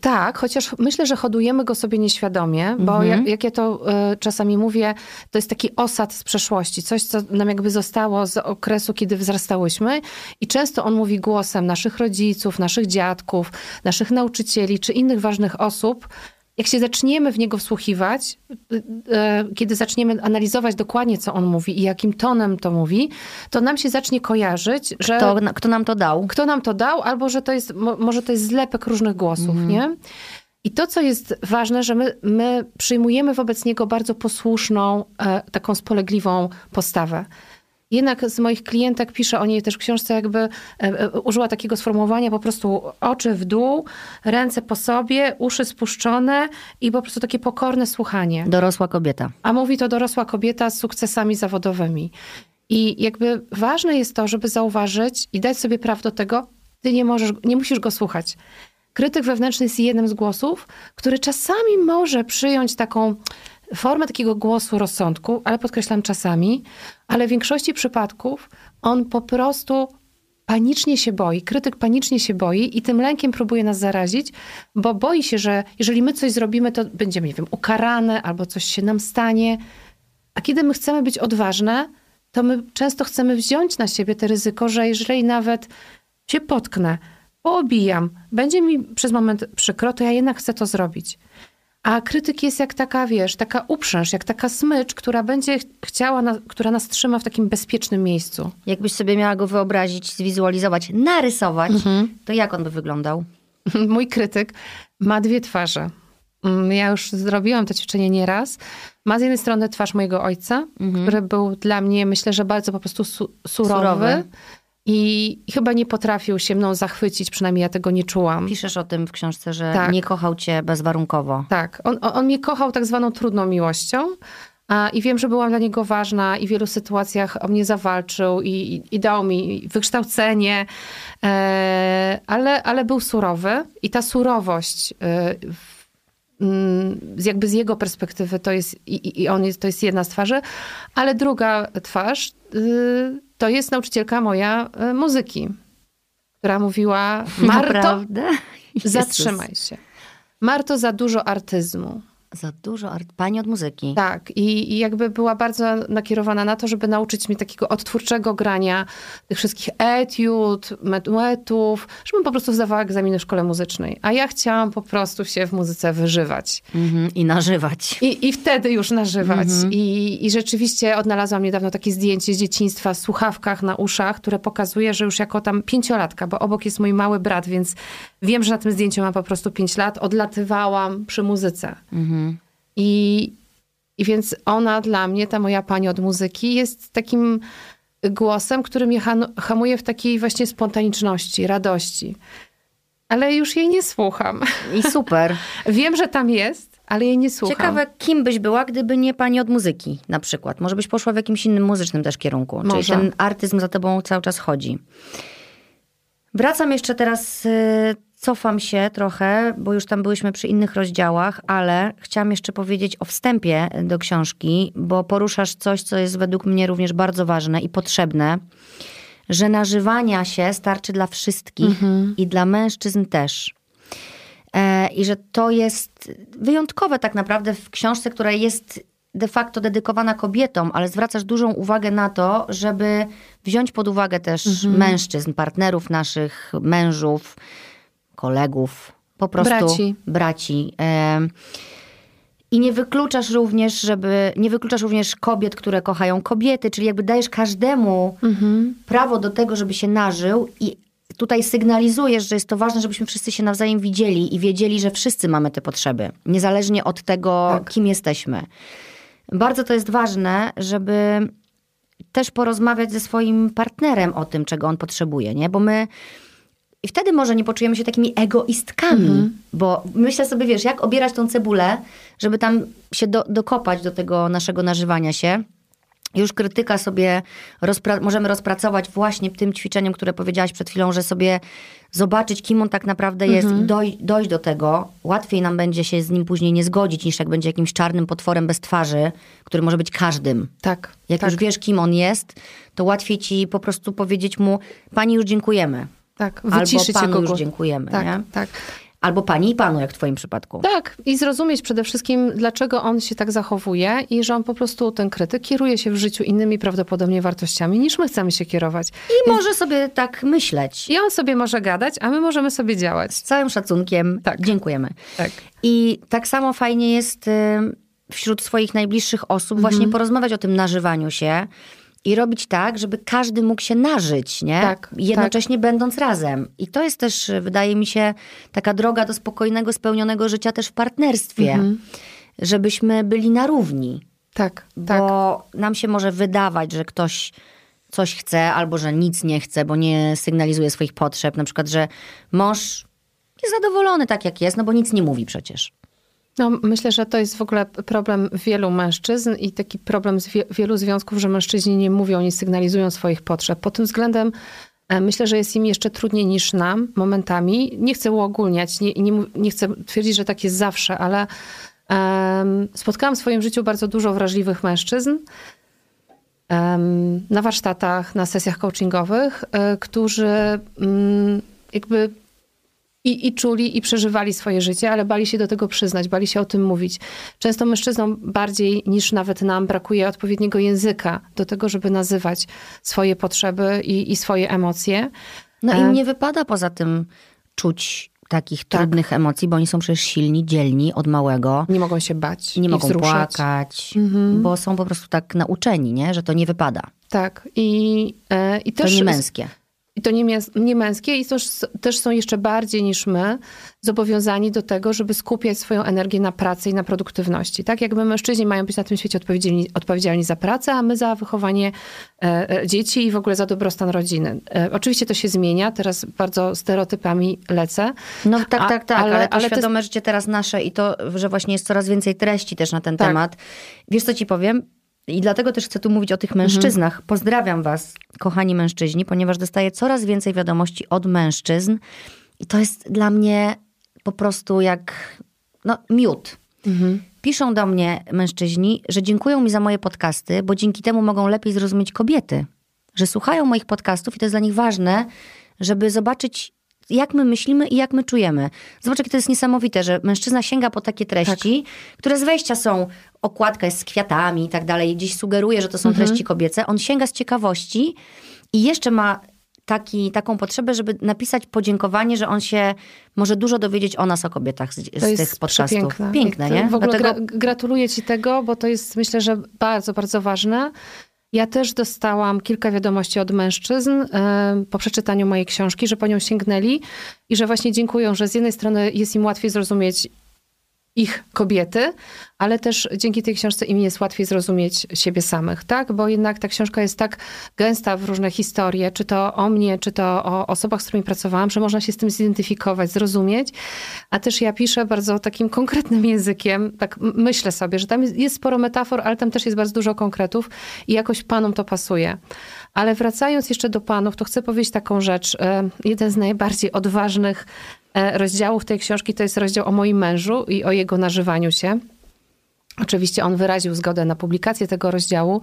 Tak, chociaż myślę, że hodujemy go sobie nieświadomie, bo Mhm. jak, jak ja to y, czasami mówię, to jest taki osad z przeszłości, coś, co nam jakby zostało z okresu, kiedy wzrastałyśmy i często on mówi głosem naszych rodziców, naszych dziadków, naszych nauczycieli czy innych ważnych osób. Jak się zaczniemy w niego wsłuchiwać, y, y, kiedy zaczniemy analizować dokładnie, co on mówi i jakim tonem to mówi, to nam się zacznie kojarzyć, że Kto, kto nam to dał? kto nam to dał, albo że to jest, mo- może to jest zlepek różnych głosów, nie? I to, co jest ważne, że my, my przyjmujemy wobec niego bardzo posłuszną, e, taką spolegliwą postawę. Jednak z moich klientek piszę o niej też w książce, jakby e, e, użyła takiego sformułowania po prostu oczy w dół, ręce po sobie, uszy spuszczone i po prostu takie pokorne słuchanie. Dorosła kobieta. A mówi to dorosła kobieta z sukcesami zawodowymi. I jakby ważne jest to, żeby zauważyć i dać sobie prawo do tego, ty nie możesz, nie musisz go słuchać. Krytyk wewnętrzny jest jednym z głosów, który czasami może przyjąć taką formę takiego głosu rozsądku, ale podkreślam czasami, ale w większości przypadków on po prostu panicznie się boi, krytyk panicznie się boi i tym lękiem próbuje nas zarazić, bo boi się, że jeżeli my coś zrobimy, to będziemy, nie wiem, ukarane albo coś się nam stanie. A kiedy my chcemy być odważne, to my często chcemy wziąć na siebie te ryzyko, że jeżeli nawet się potknę, poobijam, będzie mi przez moment przykro, to ja jednak chcę to zrobić. A krytyk jest jak taka, wiesz, taka uprząż, jak taka smycz, która będzie ch- chciała, na, która nas trzyma w takim bezpiecznym miejscu. Jakbyś sobie miała go wyobrazić, zwizualizować, narysować, Mhm. to jak on by wyglądał? Mój krytyk ma dwie twarze. Mm, Ja już zrobiłam to ćwiczenie nieraz. Ma z jednej strony twarz mojego ojca, który był dla mnie, myślę, że bardzo po prostu su- surowy. Surowy. I chyba nie potrafił się mną zachwycić, przynajmniej ja tego nie czułam. Piszesz o tym w książce, że Tak. nie kochał cię bezwarunkowo. Tak, on, on mnie kochał tak zwaną trudną miłością. I wiem, że byłam dla niego ważna i w wielu sytuacjach o mnie zawalczył i, i, i dał mi wykształcenie, e, ale, ale był surowy i ta surowość e, mm, jakby z jego perspektywy to jest, i, i- i on jest, to jest jedna z twarzy, ale druga twarz y, to jest nauczycielka moja y, muzyki, która mówiła, Marto, Naprawdę? Zatrzymaj się. Marto, za dużo artyzmu. Za dużo art... Pani od muzyki. Tak, i, i jakby była bardzo nakierowana na to, żeby nauczyć mnie takiego odtwórczego grania tych wszystkich etiud, metuetów, żebym po prostu zdawała egzaminy w szkole muzycznej. A ja chciałam po prostu się w muzyce wyżywać. Mhm. I nażywać. I, I wtedy już nażywać. I, I rzeczywiście odnalazłam niedawno takie zdjęcie z dzieciństwa w słuchawkach na uszach, które pokazuje, że już jako tam pięciolatka, bo obok jest mój mały brat, więc wiem, że na tym zdjęciu mam po prostu pięć lat, odlatywałam przy muzyce. I, I więc ona dla mnie, ta moja pani od muzyki, jest takim głosem, który mnie hamuje w takiej właśnie spontaniczności, radości. Ale już jej nie słucham. I super. Wiem, że tam jest, ale jej nie słucham. Ciekawe, kim byś była, gdyby nie pani od muzyki na przykład. Może byś poszła w jakimś innym muzycznym też kierunku. Może. Czyli ten artyzm za tobą cały czas chodzi. Wracam jeszcze teraz y, cofam się trochę, bo już tam byłyśmy przy innych rozdziałach, ale chciałam jeszcze powiedzieć o wstępie do książki, bo poruszasz coś, co jest według mnie również bardzo ważne i potrzebne, że nażywania się starczy dla wszystkich i dla mężczyzn też. E, I że to jest wyjątkowe tak naprawdę w książce, która jest de facto dedykowana kobietom, ale zwracasz dużą uwagę na to, żeby wziąć pod uwagę też mężczyzn, partnerów naszych, mężów, kolegów, po prostu Braci. braci. I nie wykluczasz również, żeby, nie wykluczasz również kobiet, które kochają kobiety, czyli jakby dajesz każdemu prawo do tego, żeby się nażył i tutaj sygnalizujesz, że jest to ważne, żebyśmy wszyscy się nawzajem widzieli i wiedzieli, że wszyscy mamy te potrzeby, niezależnie od tego, kim jesteśmy. Bardzo to jest ważne, żeby też porozmawiać ze swoim partnerem o tym, czego on potrzebuje, nie? Bo my i wtedy może nie poczujemy się takimi egoistkami, bo myślę sobie, wiesz, jak obierać tą cebulę, żeby tam się do, dokopać do tego naszego nażywania się. Już krytyka sobie rozpra- możemy rozpracować właśnie tym ćwiczeniem, które powiedziałaś przed chwilą, że sobie zobaczyć, kim on tak naprawdę jest i doj- dojść do tego. Łatwiej nam będzie się z nim później nie zgodzić, niż jak będzie jakimś czarnym potworem bez twarzy, który może być każdym. Tak. Jak tak, już wiesz, kim on jest, to łatwiej ci po prostu powiedzieć mu, pani już dziękujemy. Tak. Albo Wyciszyć panu jego już dziękujemy, Tak, nie? tak. Albo pani i panu, jak w twoim przypadku. Tak, i zrozumieć przede wszystkim, dlaczego on się tak zachowuje i że on po prostu, ten krytyk, kieruje się w życiu innymi prawdopodobnie wartościami, niż my chcemy się kierować. I może sobie tak myśleć. I on sobie może gadać, a my możemy sobie działać. Z całym szacunkiem Tak. dziękujemy. Tak. I tak samo fajnie jest y, wśród swoich najbliższych osób Mhm. właśnie porozmawiać o tym nażywaniu się i robić tak, żeby każdy mógł się nażyć, nie? Tak, Jednocześnie będąc razem. I to jest też, y, wydaje mi się, taka droga do spokojnego, spełnionego życia też w partnerstwie. Mhm. Żebyśmy byli na równi. Tak, tak. Bo nam się może wydawać, że ktoś coś chce, albo że nic nie chce, bo nie sygnalizuje swoich potrzeb. Na przykład, że mąż jest zadowolony tak, jak jest, no bo nic nie mówi przecież. No, myślę, że to jest w ogóle problem wielu mężczyzn i taki problem z wie, wielu związków, że mężczyźni nie mówią, nie sygnalizują swoich potrzeb. Pod tym względem e, myślę, że jest im jeszcze trudniej niż nam momentami. Nie chcę uogólniać, nie, nie, nie chcę twierdzić, że tak jest zawsze, ale em, spotkałam w swoim życiu bardzo dużo wrażliwych mężczyzn em, na warsztatach, na sesjach coachingowych, e, którzy mm, jakby i, I czuli, i przeżywali swoje życie, ale bali się do tego przyznać, bali się o tym mówić. Często mężczyznom bardziej niż nawet nam brakuje odpowiedniego języka do tego, żeby nazywać swoje potrzeby i, i swoje emocje. No E. im nie wypada poza tym czuć takich trudnych emocji, bo oni są przecież silni, dzielni od małego. Nie mogą się bać. Nie mogą wzruszać. płakać, bo są po prostu tak nauczeni, nie? że to nie wypada. Tak. I, e, i To też nie męskie. I to nie, mięs- nie męskie i też, też są jeszcze bardziej niż my zobowiązani do tego, żeby skupiać swoją energię na pracy i na produktywności. Tak jakby mężczyźni mają być na tym świecie odpowiedzialni, odpowiedzialni za pracę, a my za wychowanie e, e, dzieci i w ogóle za dobrostan rodziny. E, oczywiście to się zmienia, teraz bardzo stereotypami lecę. No tak, A- tak, tak, ale, ale- to ale świadome życie teraz nasze i to, że właśnie jest coraz więcej treści też na ten Tak. temat. Wiesz, co ci powiem? I dlatego też chcę tu mówić o tych Mhm. mężczyznach. Pozdrawiam was, kochani mężczyźni, ponieważ dostaję coraz więcej wiadomości od mężczyzn i to jest dla mnie po prostu jak no, miód. Mhm. Piszą do mnie mężczyźni, że dziękują mi za moje podcasty, bo dzięki temu mogą lepiej zrozumieć kobiety. Że słuchają moich podcastów i to jest dla nich ważne, żeby zobaczyć, jak my myślimy i jak my czujemy. Zobacz, jakie to jest niesamowite, że mężczyzna sięga po takie treści, które z wejścia są, okładka jest z kwiatami i tak dalej, gdzieś sugeruje, że to są treści kobiece. On sięga z ciekawości i jeszcze ma taki, taką potrzebę, żeby napisać podziękowanie, że on się może dużo dowiedzieć o nas, o kobietach z, z To tych jest podcastów. Piękne, to nie? W ogóle Dlatego... gra, gratuluję ci tego, bo to jest myślę, że bardzo, bardzo ważne. Ja też dostałam kilka wiadomości od mężczyzn e, po przeczytaniu mojej książki, że po nią sięgnęli i że właśnie dziękują, że z jednej strony jest im łatwiej zrozumieć ich kobiety, ale też dzięki tej książce im jest łatwiej zrozumieć siebie samych, tak? Bo jednak ta książka jest tak gęsta w różne historie, czy to o mnie, czy to o osobach, z którymi pracowałam, że można się z tym zidentyfikować, zrozumieć. A też ja piszę bardzo takim konkretnym językiem, tak myślę sobie, że tam jest, sporo metafor, ale tam też jest bardzo dużo konkretów i jakoś panom to pasuje. Ale wracając jeszcze do panów, to chcę powiedzieć taką rzecz. E, Jeden z najbardziej odważnych rozdziałów tej książki to jest rozdział o moim mężu i o jego nażywaniu się. Oczywiście on wyraził zgodę na publikację tego rozdziału,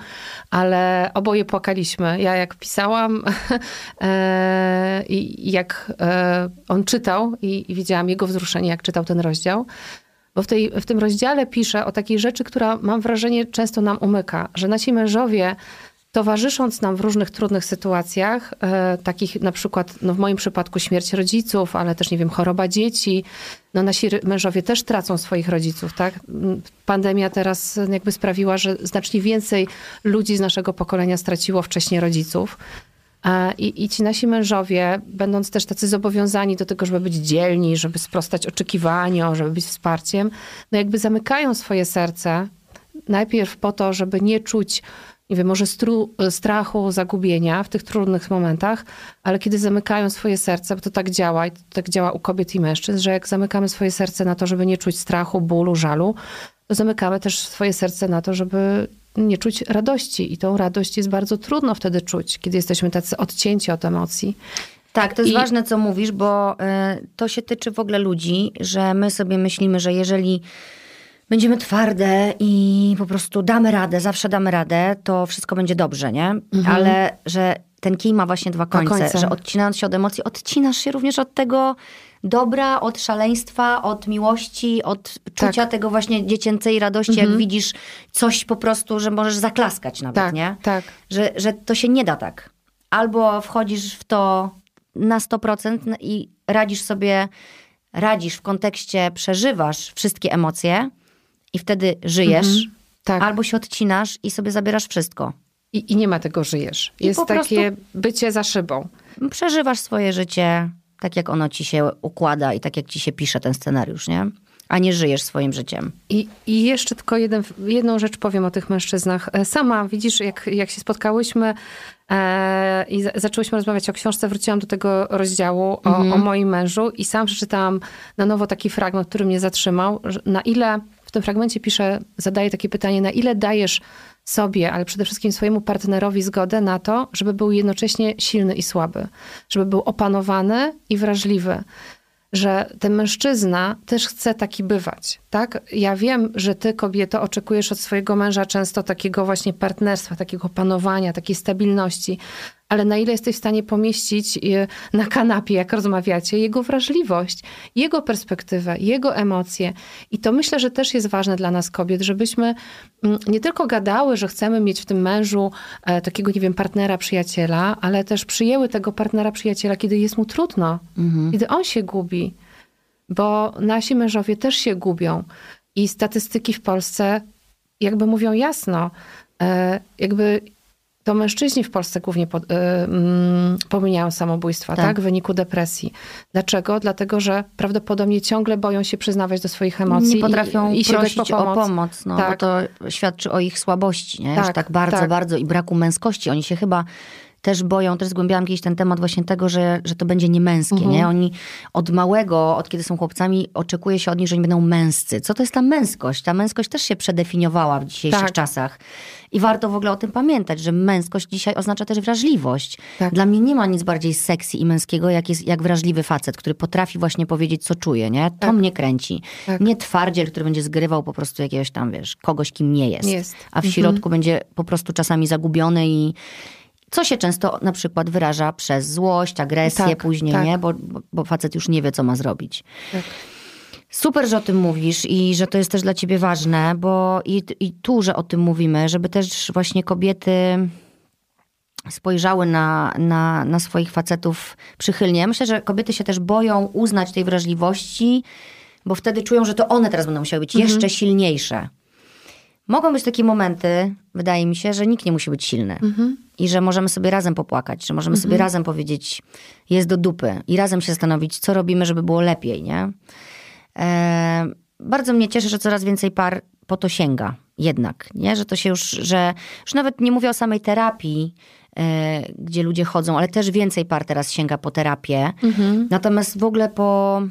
ale oboje płakaliśmy. Ja jak pisałam e, i jak e, on czytał i, i widziałam jego wzruszenie, jak czytał ten rozdział, bo w, tej, w tym rozdziale pisze o takiej rzeczy, która mam wrażenie często nam umyka, że nasi mężowie towarzysząc nam w różnych trudnych sytuacjach, e, takich na przykład, no w moim przypadku śmierć rodziców, ale też, nie wiem, choroba dzieci, no nasi mężowie też tracą swoich rodziców, tak? Pandemia teraz jakby sprawiła, że znacznie więcej ludzi z naszego pokolenia straciło wcześniej rodziców. E, I, I ci nasi mężowie, będąc też tacy zobowiązani do tego, żeby być dzielni, żeby sprostać oczekiwaniom, żeby być wsparciem, no jakby zamykają swoje serce najpierw po to, żeby nie czuć nie wiem, może stru, strachu, zagubienia w tych trudnych momentach, ale kiedy zamykają swoje serce, bo to tak działa i to tak działa u kobiet i mężczyzn, że jak zamykamy swoje serce na to, żeby nie czuć strachu, bólu, żalu, to zamykamy też swoje serce na to, żeby nie czuć radości. I tą radość jest bardzo trudno wtedy czuć, kiedy jesteśmy tacy odcięci od emocji. Tak, to jest I... ważne, co mówisz, bo y, to się tyczy w ogóle ludzi, że my sobie myślimy, że jeżeli będziemy twarde i po prostu damy radę, zawsze damy radę, to wszystko będzie dobrze, nie? Mhm. Ale że ten kij ma właśnie dwa końce, końce, że odcinając się od emocji, odcinasz się również od tego dobra, od szaleństwa, od miłości, od czucia tak. tego właśnie dziecięcej radości, mhm. jak widzisz coś po prostu, że możesz zaklaskać nawet, tak, nie? Tak. Że, że to się nie da tak. Albo wchodzisz w to na 100% i radzisz sobie, radzisz w kontekście, przeżywasz wszystkie emocje, i wtedy żyjesz, mhm, tak. albo się odcinasz i sobie zabierasz wszystko. I, i nie ma tego żyjesz. Jest takie bycie za szybą. Przeżywasz swoje życie tak, jak ono ci się układa i tak, jak ci się pisze ten scenariusz, nie? a nie żyjesz swoim życiem. I, i jeszcze tylko jeden, jedną rzecz powiem o tych mężczyznach. E, sama widzisz, jak, jak się spotkałyśmy e, i zaczęłyśmy rozmawiać o książce, wróciłam do tego rozdziału o, mhm. o moim mężu i sam przeczytałam na nowo taki fragment, który mnie zatrzymał, na ile tym fragmencie pisze, zadaje takie pytanie, na ile dajesz sobie, ale przede wszystkim swojemu partnerowi zgodę na to, żeby był jednocześnie silny i słaby, żeby był opanowany i wrażliwy, że ten mężczyzna też chce taki bywać, tak? Ja wiem, że ty, kobieto, oczekujesz od swojego męża często takiego właśnie partnerstwa, takiego panowania, takiej stabilności, ale na ile jesteś w stanie pomieścić y, na kanapie, jak rozmawiacie, jego wrażliwość, jego perspektywę, jego emocje. I to myślę, że też jest ważne dla nas kobiet, żebyśmy mm, nie tylko gadały, że chcemy mieć w tym mężu e, takiego, nie wiem, partnera, przyjaciela, ale też przyjęły tego partnera, przyjaciela, kiedy jest mu trudno, mhm. kiedy on się gubi. Bo nasi mężowie też się gubią. I statystyki w Polsce jakby mówią jasno, e, jakby to mężczyźni w Polsce głównie po, y, mm, popełniają samobójstwa, tak. tak. w wyniku depresji. Dlaczego? Dlatego, że prawdopodobnie ciągle boją się przyznawać do swoich emocji. Nie potrafią i, i prosić po pomoc. o pomoc, no, tak. bo to świadczy o ich słabości, nie? Tak, tak bardzo, tak. bardzo i braku męskości. Oni się chyba też boją, też zgłębiałam kiedyś ten temat właśnie tego, że, że to będzie niemęskie, mhm. nie? Oni od małego, od kiedy są chłopcami, oczekuje się od nich, że oni będą męscy. Co to jest ta męskość? Ta męskość też się przedefiniowała w dzisiejszych tak. czasach. I warto w ogóle o tym pamiętać, że męskość dzisiaj oznacza też wrażliwość. Tak. Dla mnie nie ma nic bardziej sexy i męskiego, jak, jest, jak wrażliwy facet, który potrafi właśnie powiedzieć, co czuje, nie? To tak. mnie kręci. Tak. Nie twardziel, który będzie zgrywał po prostu jakiegoś tam, wiesz, kogoś, kim nie jest. jest. A w mhm. środku będzie po prostu czasami zagubiony i co się często na przykład wyraża przez złość, agresję tak, później, tak. nie? Bo, bo facet już nie wie, co ma zrobić. Tak. Super, że o tym mówisz i że to jest też dla ciebie ważne, bo i, i tu, że o tym mówimy, żeby też właśnie kobiety spojrzały na, na, na swoich facetów przychylnie. Myślę, że kobiety się też boją uznać tej wrażliwości, bo wtedy czują, że to one teraz będą musiały być mhm. jeszcze silniejsze. Mogą być takie momenty, wydaje mi się, że nikt nie musi być silny. Mhm. I że możemy sobie razem popłakać, że możemy mhm. sobie razem powiedzieć, jest do dupy. I razem się zastanowić, co robimy, żeby było lepiej, nie? E, bardzo mnie cieszy, że coraz więcej par po to sięga jednak, nie? Że to się już, że już nawet nie mówię o samej terapii, e, gdzie ludzie chodzą, ale też więcej par teraz sięga po terapię. Mhm. Natomiast w ogóle po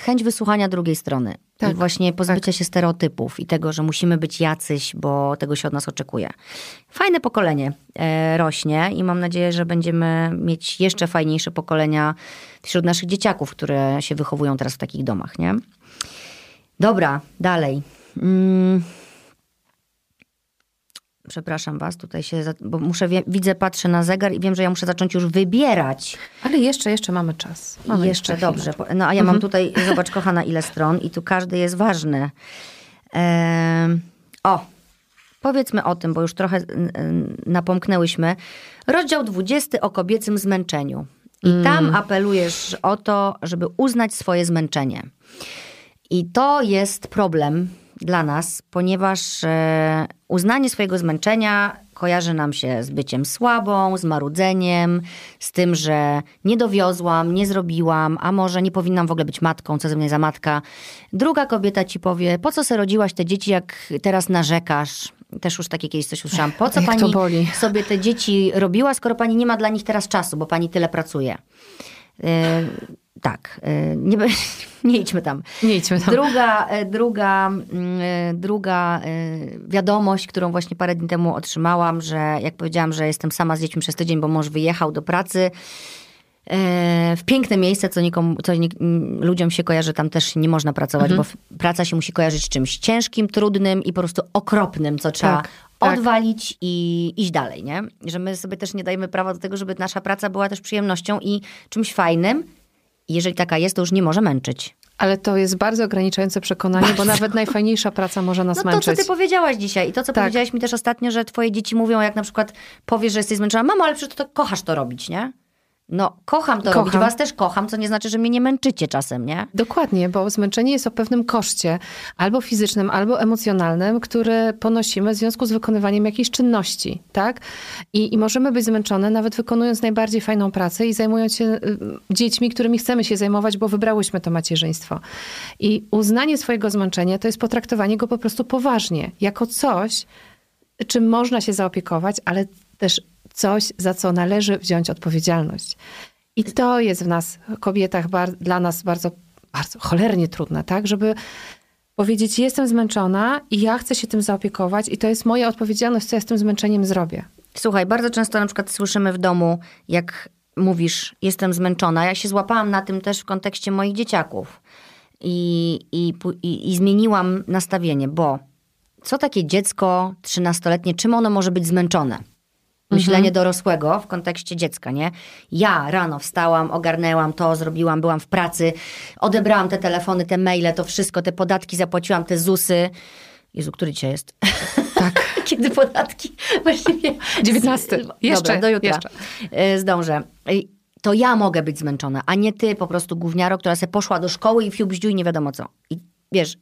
chęć wysłuchania drugiej strony. Tak, I właśnie pozbycia się stereotypów i tego, że musimy być jacyś, bo tego się od nas oczekuje. Fajne pokolenie e, rośnie i mam nadzieję, że będziemy mieć jeszcze fajniejsze pokolenia wśród naszych dzieciaków, które się wychowują teraz w takich domach, nie? Dobra, dalej. Mm. Przepraszam was, tutaj się, za- bo muszę, widzę, patrzę na zegar i wiem, że ja muszę zacząć już wybierać. Ale jeszcze, jeszcze mamy czas. Mamy Jeszcze chwilę. dobrze. No a ja mam tutaj, zobacz kochana, ile stron i tu każdy jest ważny. O, powiedzmy o tym, bo już trochę napomknęłyśmy. Rozdział 20 o kobiecym zmęczeniu. I tam apelujesz o to, żeby uznać swoje zmęczenie. I to jest problem dla nas, ponieważ e, uznanie swojego zmęczenia kojarzy nam się z byciem słabą, z marudzeniem, z tym, że nie dowiozłam, nie zrobiłam, a może nie powinnam w ogóle być matką, co ze mnie za matka. Druga kobieta ci powie, po co se rodziłaś te dzieci, jak teraz narzekasz? Też już takie kiedyś coś usłyszałam. Po co pani sobie te dzieci robiła, skoro pani nie ma dla nich teraz czasu, bo pani tyle pracuje? Tak, e, nie, nie idźmy tam. Nie idźmy tam. Druga, e, druga, mm, e, druga wiadomość, którą właśnie parę dni temu otrzymałam, że jak powiedziałam, że jestem sama z dziećmi przez tydzień, bo mąż wyjechał do pracy, w piękne miejsce, co, nikomu, co nie, mm, ludziom się kojarzy, tam też nie można pracować, bo w- praca się musi kojarzyć z czymś ciężkim, trudnym i po prostu okropnym, co trzeba Tak, tak. odwalić i iść dalej, nie? Że my sobie też nie dajemy prawa do tego, żeby nasza praca była też przyjemnością i czymś fajnym. Jeżeli taka jest, to już nie może męczyć. Ale to jest bardzo ograniczające przekonanie, bo nawet najfajniejsza praca może nas No to, męczyć. co ty powiedziałaś dzisiaj i to, co Tak. powiedziałaś mi też ostatnio, że twoje dzieci mówią, jak na przykład powiesz, że jesteś zmęczona, mamo, ale przecież to kochasz to robić, nie? No, kocham to Kocham. robić, was też kocham, co nie znaczy, że mnie nie męczycie czasem, nie? Dokładnie, bo zmęczenie jest o pewnym koszcie, albo fizycznym, albo emocjonalnym, który ponosimy w związku z wykonywaniem jakiejś czynności, tak? I, I możemy być zmęczone, nawet wykonując najbardziej fajną pracę i zajmując się y, dziećmi, którymi chcemy się zajmować, bo wybrałyśmy to macierzyństwo. I uznanie swojego zmęczenia to jest potraktowanie go po prostu poważnie, jako coś, czym można się zaopiekować, ale też coś, za co należy wziąć odpowiedzialność. I to jest w nas, kobietach, bar- dla nas bardzo, bardzo cholernie trudne, tak? Żeby powiedzieć, jestem zmęczona i ja chcę się tym zaopiekować i to jest moja odpowiedzialność, co ja z tym zmęczeniem zrobię. Słuchaj, bardzo często na przykład słyszymy w domu, jak mówisz, jestem zmęczona. Ja się złapałam na tym też w kontekście moich dzieciaków. I, i, i, i zmieniłam nastawienie, bo co takie dziecko trzynastoletnie, czym ono może być zmęczone? Myślenie dorosłego w kontekście dziecka, nie? Ja rano wstałam, ogarnęłam to, zrobiłam, byłam w pracy, odebrałam te telefony, te maile, to wszystko, te podatki zapłaciłam, te ZUSy. Jezu, który dzisiaj jest? Tak. Kiedy podatki właściwie... 19. Jeszcze, Dobra, do jutra. jeszcze. E, Zdążę. To ja mogę być zmęczona, a nie ty po prostu gówniaro, która se poszła do szkoły i fiu bździu i nie wiadomo co. I wiesz,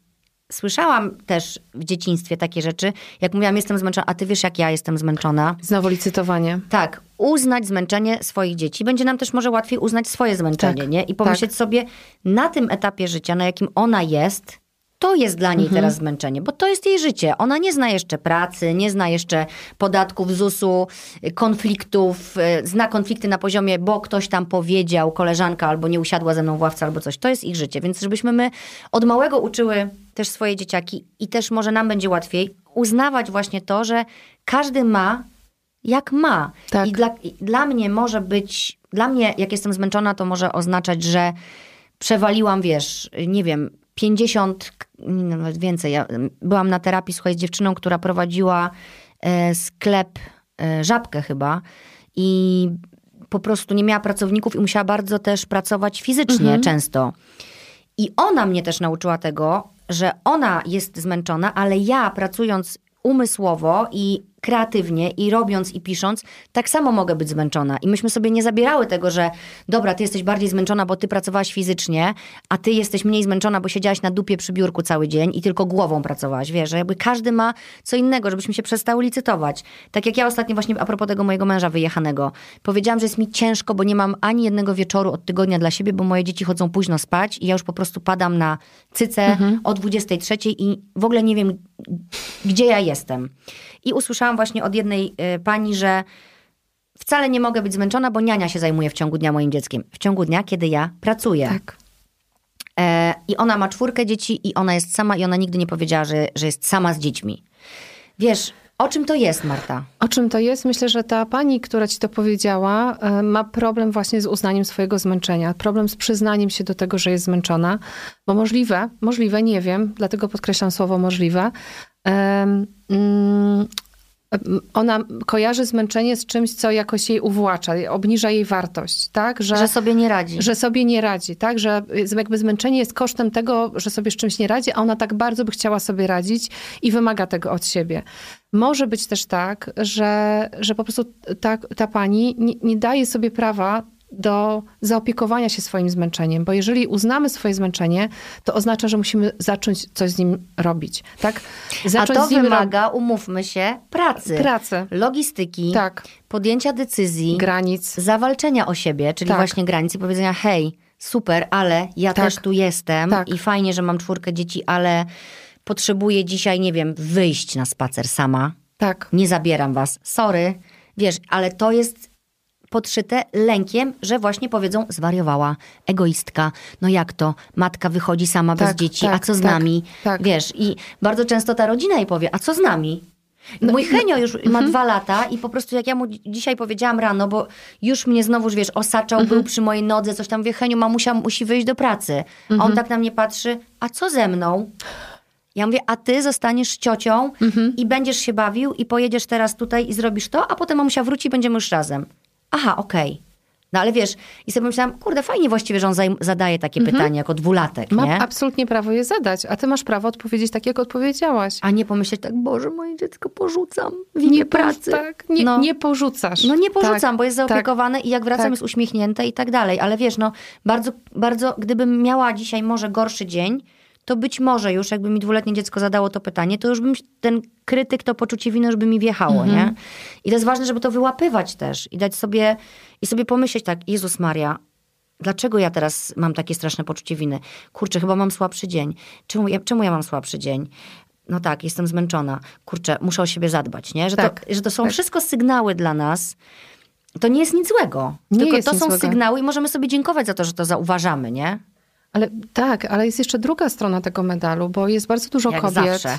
słyszałam też w dzieciństwie takie rzeczy, jak mówiłam, jestem zmęczona, a ty wiesz, jak ja jestem zmęczona. Znowu licytowanie. Tak, uznać zmęczenie swoich dzieci. Będzie nam też może łatwiej uznać swoje zmęczenie, Tak, nie? I pomyśleć sobie, na tym etapie życia, na jakim ona jest, to jest dla niej teraz zmęczenie, bo to jest jej życie. Ona nie zna jeszcze pracy, nie zna jeszcze podatków ZUS-u, y, konfliktów, y, zna konflikty na poziomie, bo ktoś tam powiedział, koleżanka albo nie usiadła ze mną w ławce albo coś. To jest ich życie. Więc żebyśmy my od małego uczyły też swoje dzieciaki i też może nam będzie łatwiej uznawać właśnie to, że każdy ma jak ma. Tak. I dla, i dla mnie może być, dla mnie jak jestem zmęczona, to może oznaczać, że przewaliłam, wiesz, nie wiem, 50, nie, nawet więcej. Ja mm, byłam na terapii, słuchaj, z dziewczyną, która prowadziła e, sklep, e, żabkę chyba i po prostu nie miała pracowników i musiała bardzo też pracować fizycznie często. I ona mnie też nauczyła tego, że ona jest zmęczona, ale ja pracując umysłowo i kreatywnie i robiąc i pisząc, tak samo mogę być zmęczona. I myśmy sobie nie zabierały tego, że dobra, ty jesteś bardziej zmęczona, bo ty pracowałaś fizycznie, a ty jesteś mniej zmęczona, bo siedziałaś na dupie przy biurku cały dzień i tylko głową pracowałaś. Wiesz, że jakby każdy ma co innego, żebyśmy się przestały licytować. Tak jak ja ostatnio właśnie a propos tego mojego męża wyjechanego. Powiedziałam, że jest mi ciężko, bo nie mam ani jednego wieczoru od tygodnia dla siebie, bo moje dzieci chodzą późno spać i ja już po prostu padam na cycę o 23 i w ogóle nie wiem, gdzie ja jestem. I usłyszałam właśnie od jednej y, pani, że wcale nie mogę być zmęczona, bo niania się zajmuje w ciągu dnia moim dzieckiem. W ciągu dnia, kiedy ja pracuję. Tak. E, I ona ma czwórkę dzieci i ona jest sama i ona nigdy nie powiedziała, że, że jest sama z dziećmi. Wiesz, o czym to jest, Marta? O czym to jest? Myślę, że ta pani, która ci to powiedziała, e, ma problem właśnie z uznaniem swojego zmęczenia. Problem z przyznaniem się do tego, że jest zmęczona. Bo możliwe, możliwe, nie wiem, dlatego podkreślam słowo możliwe. Um, mm, ona kojarzy zmęczenie z czymś, co jakoś jej uwłacza, obniża jej wartość, tak? Że, że, sobie nie radzi. Że sobie nie radzi, tak? Że jakby zmęczenie jest kosztem tego, że sobie z czymś nie radzi, a ona tak bardzo by chciała sobie radzić i wymaga tego od siebie. Może być też tak, że, że po prostu ta, ta pani nie, nie daje sobie prawa do zaopiekowania się swoim zmęczeniem, bo jeżeli uznamy swoje zmęczenie, to oznacza, że musimy zacząć coś z nim robić, tak? Zacząć A to wymaga, umówmy się, pracy. Pracy. Logistyki. Tak. Podjęcia decyzji. Granic. Zawalczenia o siebie, czyli tak. właśnie granic i powiedzenia hej, super, ale ja tak. też tu jestem tak. i fajnie, że mam czwórkę dzieci, ale potrzebuję dzisiaj, nie wiem, wyjść na spacer sama. Tak. Nie zabieram was. Sorry. Wiesz, ale to jest podszyte lękiem, że właśnie powiedzą zwariowała, egoistka, no jak to, matka wychodzi sama tak, bez dzieci, tak, a co z tak, nami? Tak. Wiesz, i bardzo często ta rodzina jej powie, a co z nami? No, Mój Henio już no, ma dwa lata i po prostu jak ja mu dzisiaj powiedziałam rano, bo już mnie znowuż, wiesz, osaczał, był przy mojej nodze, coś tam, mówię, Henio, mamusia musi wyjść do pracy. A on tak na mnie patrzy, a co ze mną? Ja mówię, a ty zostaniesz ciocią i będziesz się bawił i pojedziesz teraz tutaj i zrobisz to, a potem mamusia wróci i będziemy już razem aha, okej. Okay. No ale wiesz, i sobie myślałam, kurde, fajnie właściwie, że on zadaje takie mhm. pytanie jako dwulatek, Ma nie? absolutnie prawo je zadać, a ty masz prawo odpowiedzieć tak, jak odpowiedziałaś. A nie pomyśleć tak, Boże, moje dziecko porzucam w imię nie pracy. Tak, nie, no. nie porzucasz. No nie porzucam, tak, bo jest tak. zaopiekowane tak, i jak wracam tak. jest uśmiechnięte i tak dalej. Ale wiesz, no bardzo, bardzo, gdybym miała dzisiaj może gorszy dzień, to być może już jakby mi dwuletnie dziecko zadało to pytanie, to już bym ten krytyk, to poczucie winy już by mi wjechało, nie? Mhm. I to jest ważne, żeby to wyłapywać też i dać sobie, i sobie pomyśleć tak, Jezus Maria, dlaczego ja teraz mam takie straszne poczucie winy? Kurczę, chyba mam słabszy dzień. Czemu ja, czemu ja mam słabszy dzień? No tak, jestem zmęczona. Kurczę, muszę o siebie zadbać, nie? Że, tak, to, że to są tak. wszystko sygnały dla nas, to nie jest nic złego. Nie tylko to są złego. sygnały i możemy sobie dziękować za to, że to zauważamy, nie? Ale tak, ale jest jeszcze druga strona tego medalu, bo jest bardzo dużo Jak kobiet. Zawsze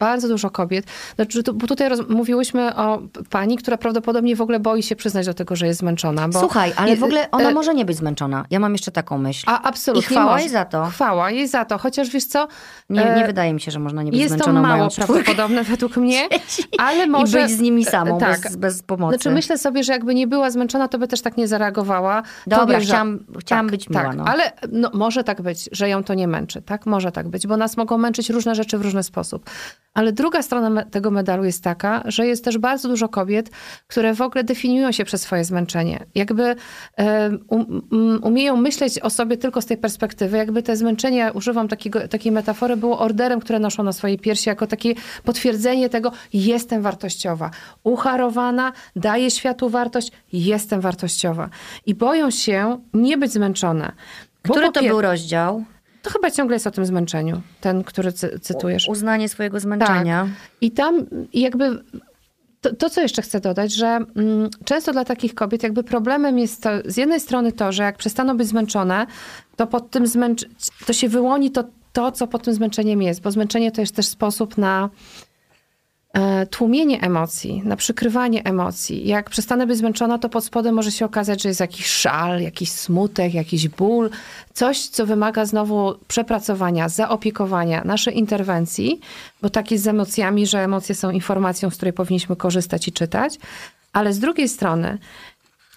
bardzo dużo kobiet. Znaczy, bo tutaj roz, mówiłyśmy o pani, która prawdopodobnie w ogóle boi się przyznać do tego, że jest zmęczona. Bo Słuchaj, ale w ogóle ona e, może nie być zmęczona. Ja mam jeszcze taką myśl. A absolutnie. I chwała może. jej za to. Chwała jej za to, chociaż wiesz co? Nie, nie e, wydaje mi się, że można nie być jest zmęczoną. Jest to mało prawdopodobne według mnie, ale może... I być z nimi samą, tak. bez, bez pomocy. Znaczy myślę sobie, że jakby nie była zmęczona, to by też tak nie zareagowała. Dobra, chciałam, że... chciałam tak, być miła. Tak, no. ale no, może tak być, że ją to nie męczy, tak? Może tak być, bo nas mogą męczyć różne rzeczy w różny sposób. Ale druga strona tego medalu jest taka, że jest też bardzo dużo kobiet, które w ogóle definiują się przez swoje zmęczenie. Jakby um, umieją myśleć o sobie tylko z tej perspektywy, jakby te zmęczenie, używam takiego, takiej metafory, było orderem, które noszą na swojej piersi, jako takie potwierdzenie tego, jestem wartościowa. Ucharowana, daję światu wartość, jestem wartościowa. I boją się nie być zmęczone. Który to był rozdział? To chyba ciągle jest o tym zmęczeniu, ten, który cy cytujesz. Uznanie swojego zmęczenia. Tak. I tam jakby to, to, co jeszcze chcę dodać, że mm, często dla takich kobiet jakby problemem jest to, z jednej strony to, że jak przestaną być zmęczone, to pod tym zmęcz to się wyłoni to, to, co pod tym zmęczeniem jest, bo zmęczenie to jest też sposób na tłumienie emocji, na przykrywanie emocji. Jak przestanę być zmęczona, to pod spodem może się okazać, że jest jakiś szal, jakiś smutek, jakiś ból, coś, co wymaga znowu przepracowania, zaopiekowania, naszej interwencji, bo tak jest z emocjami, że emocje są informacją, z której powinniśmy korzystać i czytać. Ale z drugiej strony,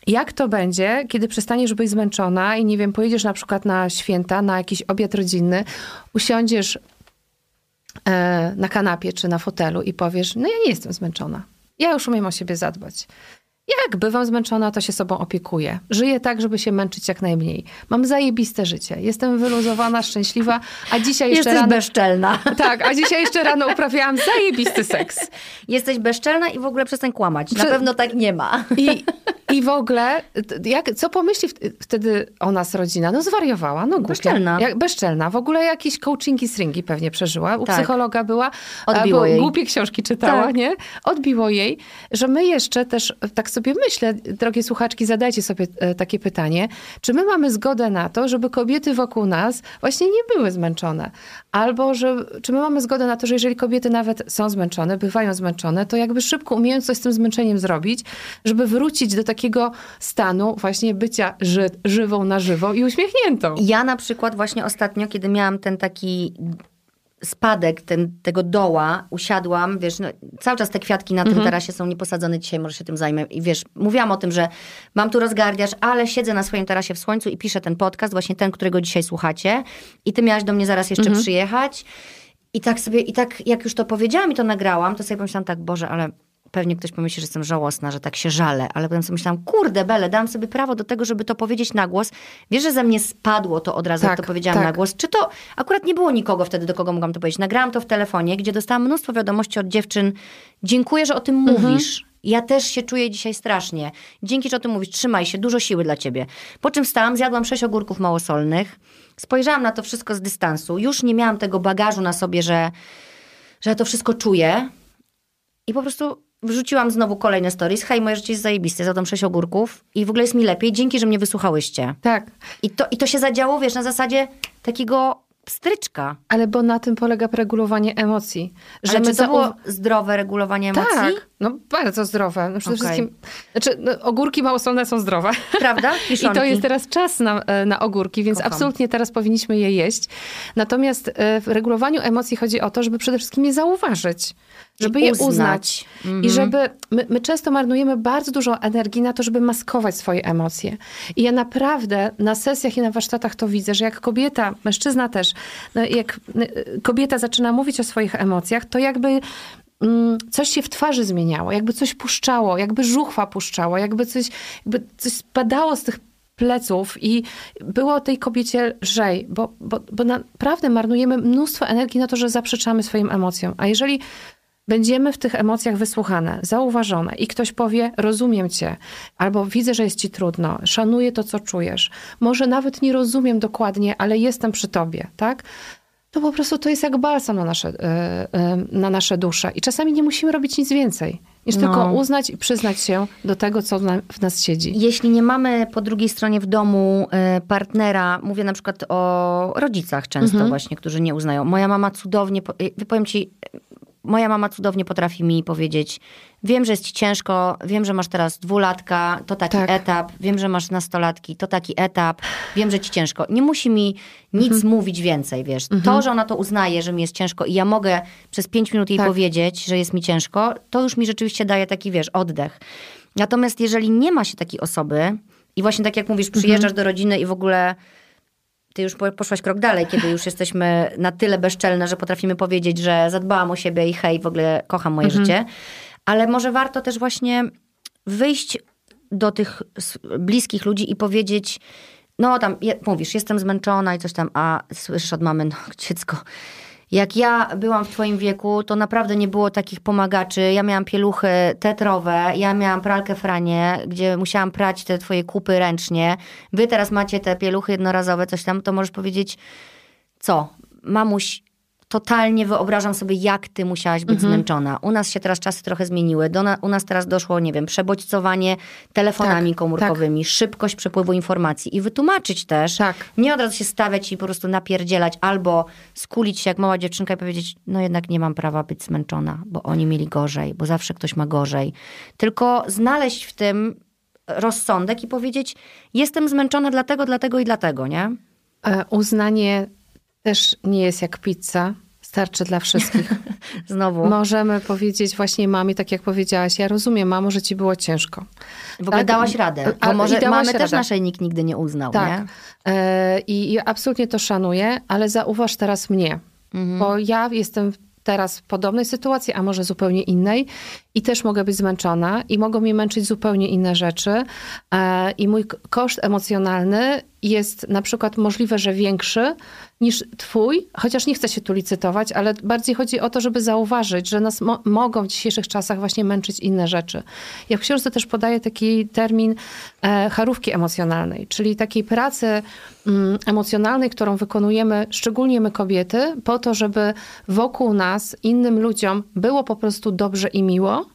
jak to będzie, kiedy przestaniesz być zmęczona i nie wiem, pojedziesz na przykład na święta, na jakiś obiad rodzinny, usiądziesz E, na kanapie czy na fotelu i powiesz, no ja nie jestem zmęczona. Ja już umiem o siebie zadbać. Jak bywam zmęczona, to się sobą opiekuję. Żyję tak, żeby się męczyć jak najmniej. Mam zajebiste życie. Jestem wyluzowana, szczęśliwa, a dzisiaj jeszcze Jesteś rano... bezczelna. Tak, a dzisiaj jeszcze rano uprawiałam zajebisty seks. Jesteś bezczelna i w ogóle przestań kłamać. Na Prze... pewno tak nie ma. I, I w ogóle, jak, co pomyśli wtedy o nas rodzina? No zwariowała, no głupia. Bezczelna. Jak, bezczelna. W ogóle jakieś coachingi, stringi pewnie przeżyła. U tak. psychologa była. Odbiło jej. Głupie książki czytała, tak. nie? Odbiło jej, że my jeszcze też tak sobie myślę, drogie słuchaczki, zadajcie sobie e, takie pytanie, czy my mamy zgodę na to, żeby kobiety wokół nas właśnie nie były zmęczone? Albo że, czy my mamy zgodę na to, że jeżeli kobiety nawet są zmęczone, bywają zmęczone, to jakby szybko umiejąc coś z tym zmęczeniem zrobić, żeby wrócić do takiego stanu właśnie bycia ży, żywą na żywo i uśmiechniętą. Ja na przykład właśnie ostatnio, kiedy miałam ten taki spadek ten, tego doła, usiadłam, wiesz, no, cały czas te kwiatki na Mhm. tym tarasie są nieposadzone, dzisiaj może się tym zajmę. I wiesz, mówiłam o tym, że mam tu rozgardiasz, ale siedzę na swoim tarasie w słońcu i piszę ten podcast, właśnie ten, którego dzisiaj słuchacie. I ty miałaś do mnie zaraz jeszcze Mhm. przyjechać. I tak sobie, i tak jak już to powiedziałam i to nagrałam, to sobie pomyślałam tak, Boże, ale pewnie ktoś pomyśli, że jestem żałosna, że tak się żalę, ale potem sobie myślałam, kurde Bele, dałam sobie prawo do tego, żeby to powiedzieć na głos. Wiesz, że ze mnie spadło to od razu, jak Tak, to powiedziałam tak. na głos. Czy to akurat nie było nikogo wtedy, do kogo mogłam to powiedzieć. Nagrałam to w telefonie, gdzie dostałam mnóstwo wiadomości od dziewczyn. Dziękuję, że o tym Mhm. mówisz. Ja też się czuję dzisiaj strasznie. Dzięki, że o tym mówisz. Trzymaj się, dużo siły dla ciebie. Po czym wstałam, zjadłam sześć ogórków małosolnych. Spojrzałam na to wszystko z dystansu. Już nie miałam tego bagażu na sobie, że, że ja to wszystko czuję. I po prostu wrzuciłam znowu kolejne stories. Hej, moje życie jest zajebiste, zjadłam sześć ogórków i w ogóle jest mi lepiej. Dzięki, że mnie wysłuchałyście. Tak. I to, I to się zadziało, wiesz, na zasadzie takiego stryczka. Ale bo na tym polega regulowanie emocji. Że czy to było zdrowe regulowanie emocji? Tak, no bardzo zdrowe. No przede Okej. wszystkim, znaczy no, ogórki małosolne są zdrowe. Prawda? I to jest teraz czas na, e, na ogórki, więc Kocham. absolutnie teraz powinniśmy je jeść. Natomiast e, w regulowaniu emocji chodzi o to, żeby przede wszystkim je zauważyć. Żeby je uznać. uznać. I żeby... My, my często marnujemy bardzo dużo energii na to, żeby maskować swoje emocje. I ja naprawdę na sesjach i na warsztatach to widzę, że jak kobieta, mężczyzna też, no jak y, kobieta zaczyna mówić o swoich emocjach, to jakby mm, coś się w twarzy zmieniało, jakby coś puszczało, jakby żuchwa puszczało, jakby coś, jakby coś spadało z tych pleców i było tej kobiecie lżej, bo, bo, bo naprawdę marnujemy mnóstwo energii na to, że zaprzeczamy swoim emocjom. A jeżeli będziemy w tych emocjach wysłuchane, zauważone i ktoś powie, rozumiem cię, albo widzę, że jest ci trudno, szanuję to, co czujesz, może nawet nie rozumiem dokładnie, ale jestem przy tobie, tak? To po prostu to jest jak balsam na nasze, e, e, na nasze dusze. I czasami nie musimy robić nic więcej, niż No. tylko uznać i przyznać się do tego, co w na- w nas siedzi. Jeśli nie mamy po drugiej stronie w domu e, partnera, mówię na przykład o rodzicach często Mhm. właśnie, którzy nie uznają. Moja mama cudownie, po- wypowiem ci, moja mama cudownie potrafi mi powiedzieć, wiem, że jest ci ciężko, wiem, że masz teraz dwulatka, to taki Tak. etap, wiem, że masz nastolatki, to taki etap, wiem, że ci ciężko. Nie musi mi nic Mhm. mówić więcej, wiesz. To, że ona to uznaje, że mi jest ciężko i ja mogę przez pięć minut jej Tak. powiedzieć, że jest mi ciężko, to już mi rzeczywiście daje taki, wiesz, oddech. Natomiast jeżeli nie ma się takiej osoby i właśnie tak jak mówisz, przyjeżdżasz Mhm. do rodziny i w ogóle ty już po- poszłaś krok dalej, kiedy już jesteśmy na tyle bezczelne, że potrafimy powiedzieć, że zadbałam o siebie i hej, w ogóle kocham moje Mhm. życie. Ale może warto też właśnie wyjść do tych bliskich ludzi i powiedzieć, no tam je, mówisz, jestem zmęczona i coś tam, a słyszysz od mamy, no dziecko, jak ja byłam w twoim wieku, to naprawdę nie było takich pomagaczy. Ja miałam pieluchy tetrowe, ja miałam pralkę franie, gdzie musiałam prać te twoje kupy ręcznie. Wy teraz macie te pieluchy jednorazowe, coś tam, to możesz powiedzieć, co? Mamuś, totalnie wyobrażam sobie, jak ty musiałaś być zmęczona. U nas się teraz czasy trochę zmieniły. Do na, u nas teraz doszło, nie wiem, przebodźcowanie telefonami Tak, komórkowymi, szybkość przepływu informacji i wytłumaczyć też. Tak. Nie od razu się stawiać i po prostu napierdzielać albo skulić się jak mała dziewczynka i powiedzieć, no jednak nie mam prawa być zmęczona, bo oni mieli gorzej, bo zawsze ktoś ma gorzej. Tylko znaleźć w tym rozsądek i powiedzieć, jestem zmęczona dlatego, dlatego i dlatego, nie? E, Uznanie też nie jest jak pizza. Starczy dla wszystkich. Znowu. Możemy powiedzieć właśnie mamie, tak jak powiedziałaś, ja rozumiem, mamo, że ci było ciężko. W ogóle Tak, dałaś radę. a- Bo może mamy też radę. naszej nikt nigdy nie uznał, Tak. nie? I, I absolutnie to szanuję, ale zauważ teraz mnie, Mhm. bo ja jestem teraz w podobnej sytuacji, a może zupełnie innej i też mogę być zmęczona i mogą mnie męczyć zupełnie inne rzeczy e, i mój koszt emocjonalny jest na przykład możliwe, że większy niż twój, chociaż nie chcę się tu licytować, ale bardziej chodzi o to, żeby zauważyć, że nas mo- mogą w dzisiejszych czasach właśnie męczyć inne rzeczy. Ja w książce też podaję taki termin e, charówki emocjonalnej, czyli takiej pracy mm, emocjonalnej, którą wykonujemy, szczególnie my kobiety, po to, żeby wokół nas, innym ludziom było po prostu dobrze i miło,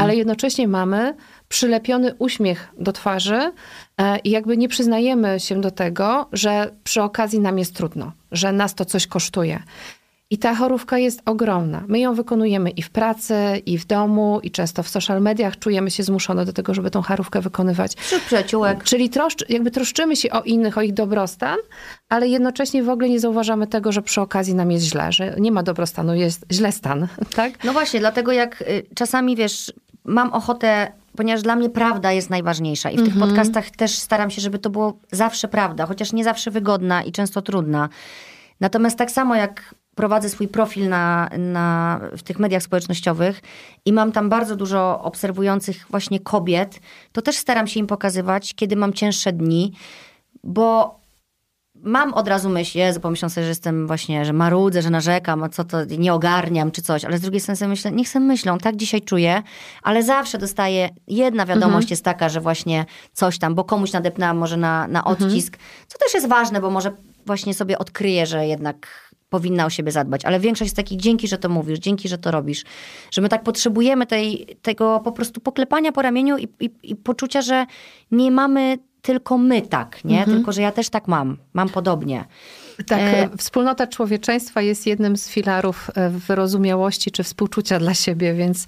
ale jednocześnie mamy przylepiony uśmiech do twarzy e, i jakby nie przyznajemy się do tego, że przy okazji nam jest trudno, że nas to coś kosztuje. I ta chorówka jest ogromna. My ją wykonujemy i w pracy, i w domu, i często w social mediach czujemy się zmuszone do tego, żeby tą chorówkę wykonywać. Wśród przyjaciółek. Czyli troszcz, jakby troszczymy się o innych, o ich dobrostan, ale jednocześnie w ogóle nie zauważamy tego, że przy okazji nam jest źle, że nie ma dobrostanu, jest źle stan, tak? No właśnie, dlatego jak y, czasami, wiesz, mam ochotę ponieważ dla mnie prawda jest najważniejsza i w tych Mhm. podcastach też staram się, żeby to było zawsze prawda, chociaż nie zawsze wygodna i często trudna. Natomiast tak samo jak prowadzę swój profil na, na, w tych mediach społecznościowych i mam tam bardzo dużo obserwujących właśnie kobiet, to też staram się im pokazywać, kiedy mam cięższe dni, bo mam od razu myśl, Jezu, pomyślą sobie, że jestem właśnie, że marudzę, że narzekam, a co to, nie ogarniam czy coś, ale z drugiej strony sobie myślę, niech sobie myślą, tak dzisiaj czuję, ale zawsze dostaję, jedna wiadomość jest taka, że właśnie coś tam, bo komuś nadepnęłam może na, na odcisk, co też jest ważne, bo może właśnie sobie odkryję, że jednak powinna o siebie zadbać, ale większość jest takich, dzięki, że to mówisz, dzięki, że to robisz, że my tak potrzebujemy tej, tego po prostu poklepania po ramieniu i, i, i poczucia, że nie mamy tylko my tak, nie? Tylko, że ja też tak mam, mam podobnie. Tak, E, wspólnota człowieczeństwa jest jednym z filarów e, wyrozumiałości czy współczucia dla siebie, więc